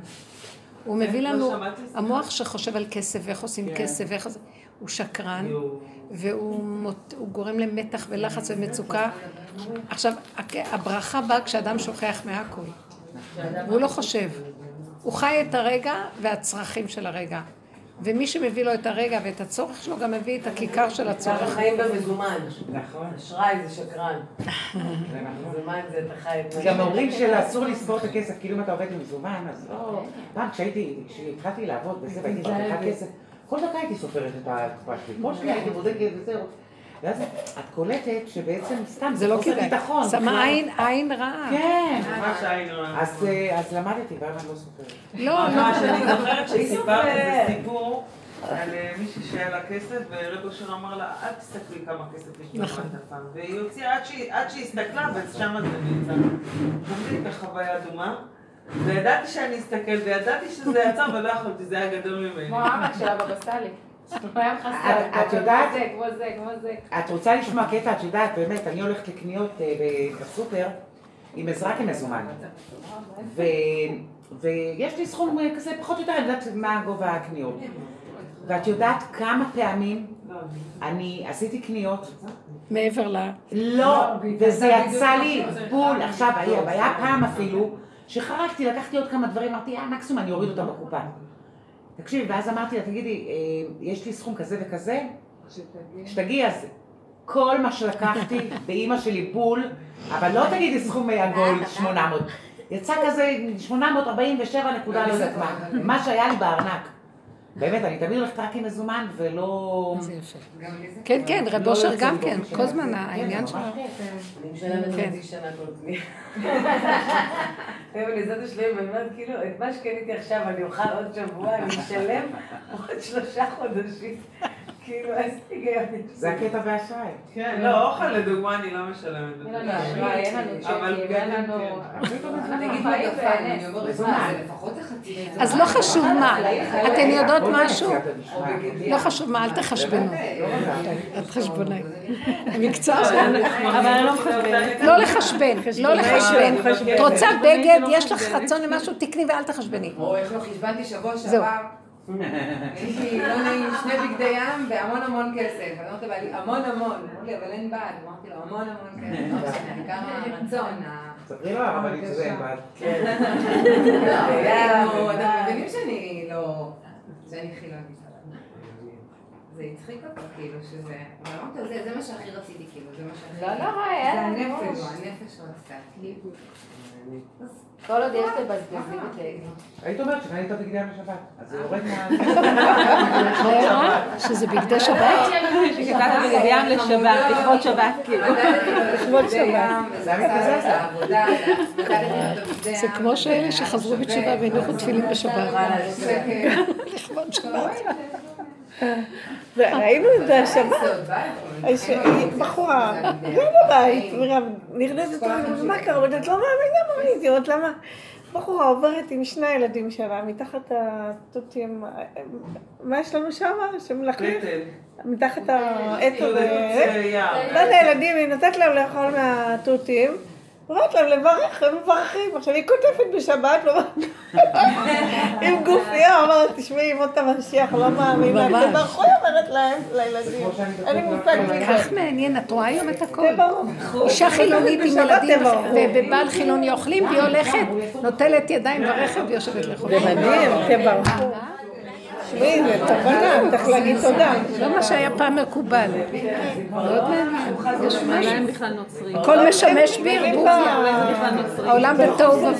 הוא מביא לא לנו. המוח שחושב על כסף ואיך עושים כן. כסף ואיך הוא שקרן. והוא מות- גורם למתח ולחץ ומצוקה. עכשיו, הברכה באה כשאדם שוכח מהכל. והוא לא חושב. הוא חי את הרגע והצרכים של הרגע. ומי שמביא לו את הרגע ואת הצורך שלו, גם מביא את הכיכר של אנחנו הצורך. חיים במזומן. נכון. אשראי זה שקרן. זה נכון. מזומן זה אתה חי את גם אומרים שאסור לספור את הכסף, כאילו אם אתה עובד עם מזומן, אז לא... פעם כשהייתי, כשהתחלתי לעבוד וזה, והייתי מרוויחה כסף, כל דקה הייתי סופרת את הקופה שלי. כל שנייה הייתי בודקת וזהו. ואז את קולטת שבעצם סתם, זה לא חוסר כדאי. ביטחון. שמה. עין, עין רעה. כן. מה שהיינו... אז, אה, אז למדתי, ואז אני לא סופרת. לא, לא. ממש, אני זוכרת מי שסיפרת סופר? איזה סיפור על אה, מישהי שהיה לה כסף, ורב אושר אמר לה, אל תסתכלי כמה כסף יש נכון. בבת הפעם. והיא הוציאה עד שהיא- הסתכלה, ושם זה נמצא. חוויתי את החוויה אדומה, וידעתי שאני אסתכל, וידעתי שזה יצא, אבל לא יכולתי, זה היה גדול ממני. כמו האבא שלה בבא סאלי. את- יודעת-. את רוצה לשמוע קטע, את יודעת, באמת, אני הולכת לקניות אה, בסופר עם עזרה כמזומן. ו... ויש לי סכום אה, כזה, פחות או יותר, אני יודעת מה גובה הקניות. ואת יודעת כמה פעמים אני עשיתי קניות, מעבר ל... לא, וזה יצא לי בול. עכשיו, היה היה פעם אפילו, שחרגתי, לקחתי עוד כמה דברים, אמרתי, אה, מקסימום אני אוריד אותם בקופה. תקשיבי, ואז אמרתי לה, תגידי, אה, יש לי סכום כזה וכזה? שתגיעי, אז כל מה שלקחתי באימא שלי בול, אבל לא תגידי סכום עגול 800. יצא כזה 847 נקודה, לא יודעת מה. מה שהיה לי בארנק. באמת, אני תמיד הולכת רק עם מזומן ולא... זה יפה. כן, כן, רב לא אושר גם לי כן, באופן כל של- הזמן כן, העניין ממש שלו. כיף. אני משלמת כן. חצי שנה כל קנייה. אבל לזאת השלם, אני אומרת, כאילו, את מה שקניתי עכשיו אני אוכל עוד שבוע, אני אשלם עוד שלושה חודשים. כאילו, איזה היגיון. זה הקטע באשראי. כן, לא, אוכל לדוגמה אני לא משלמת. אין לנו אשראי, אין לנו צ'קים, אין לנו... אז לא חשוב מה, אתן יודעות משהו? לא חשוב מה, אל תחשבנו. לא. את חשבונאית. המקצוע שלנו. אבל אני לא מחשבנת. לא לחשבן, לא לחשבן. את רוצה בגד, יש לך רצון למשהו, תקני ואל תחשבני. או איך לא חשבנתי שבוע. שעבר, יש לי לא נעים שני בגדי ים בהמון המון כסף. אני אומרת לבעלי, המון המון. אמרו לי, אבל אין בעד. אמרתי לו, המון המון כסף. לא משנה, העיקר הרצון. ספרי לו הרבנית שזה אין בעד. לא, היה לנו- אתם מבינים שאני לא... שאני חילונית. זה הצחיק אותו, כאילו, שזה... אבל אמרתי לו, "זה- זה מה שהכי רציתי, כאילו, זה מה שהכי... לא, לא, מה, זה היה הנפש, בראש. הנפש רצתה. כל עוד יש תבזבזי ותהני. היית אומרת שקנית בגדי ים לשבת, אז זה יורד מה... אה? שזה בגדי שבת? שקטעת בגד ים לשבת, לכבוד שבת, כאילו. לכבוד שבת. זה כמו שאלה שחזרו בתשובה והניחו תפילין בשבת. כן. לכבוד שבת. ראינו את זה השבת. יש בחורה, ליד הבית, מרב, נרדמת, מה קרה? אומרת, לא מאמינה מה ראיתי, אומרת, למה? בחורה עוברת עם שני הילדים שלה, מתחת התותים, מה יש לנו שם? פטל. מתחת העט זה הזה. לא יודע, ילדים, היא נותנת להם לאכול מהתותים, אומרת להם לברך, הם מברכים. עכשיו, היא כותבת בשבת, לא עם גופייה, אומרת, תשמעי, ימות המשיח, לא מאמינה. ממש. תברכו, היא אומרת להם, לילדים. אין לי מושג מי זה. כך מעניין, את רואה היום את הכל. תברכו. אישה חילונית עם ילדים. ובבעל חילוני אוכלים והיא הולכת, נוטלת ידיים ברכב ויושבת לאכול. זה מדהים, תברכו. תשמעי, זה תובנה, צריך להגיד תודה. לא מה שהיה פעם מקובל. מאוד מעניין. יש משהו. הכל משמש בערבוביה. העולם בתוהו ובוהו.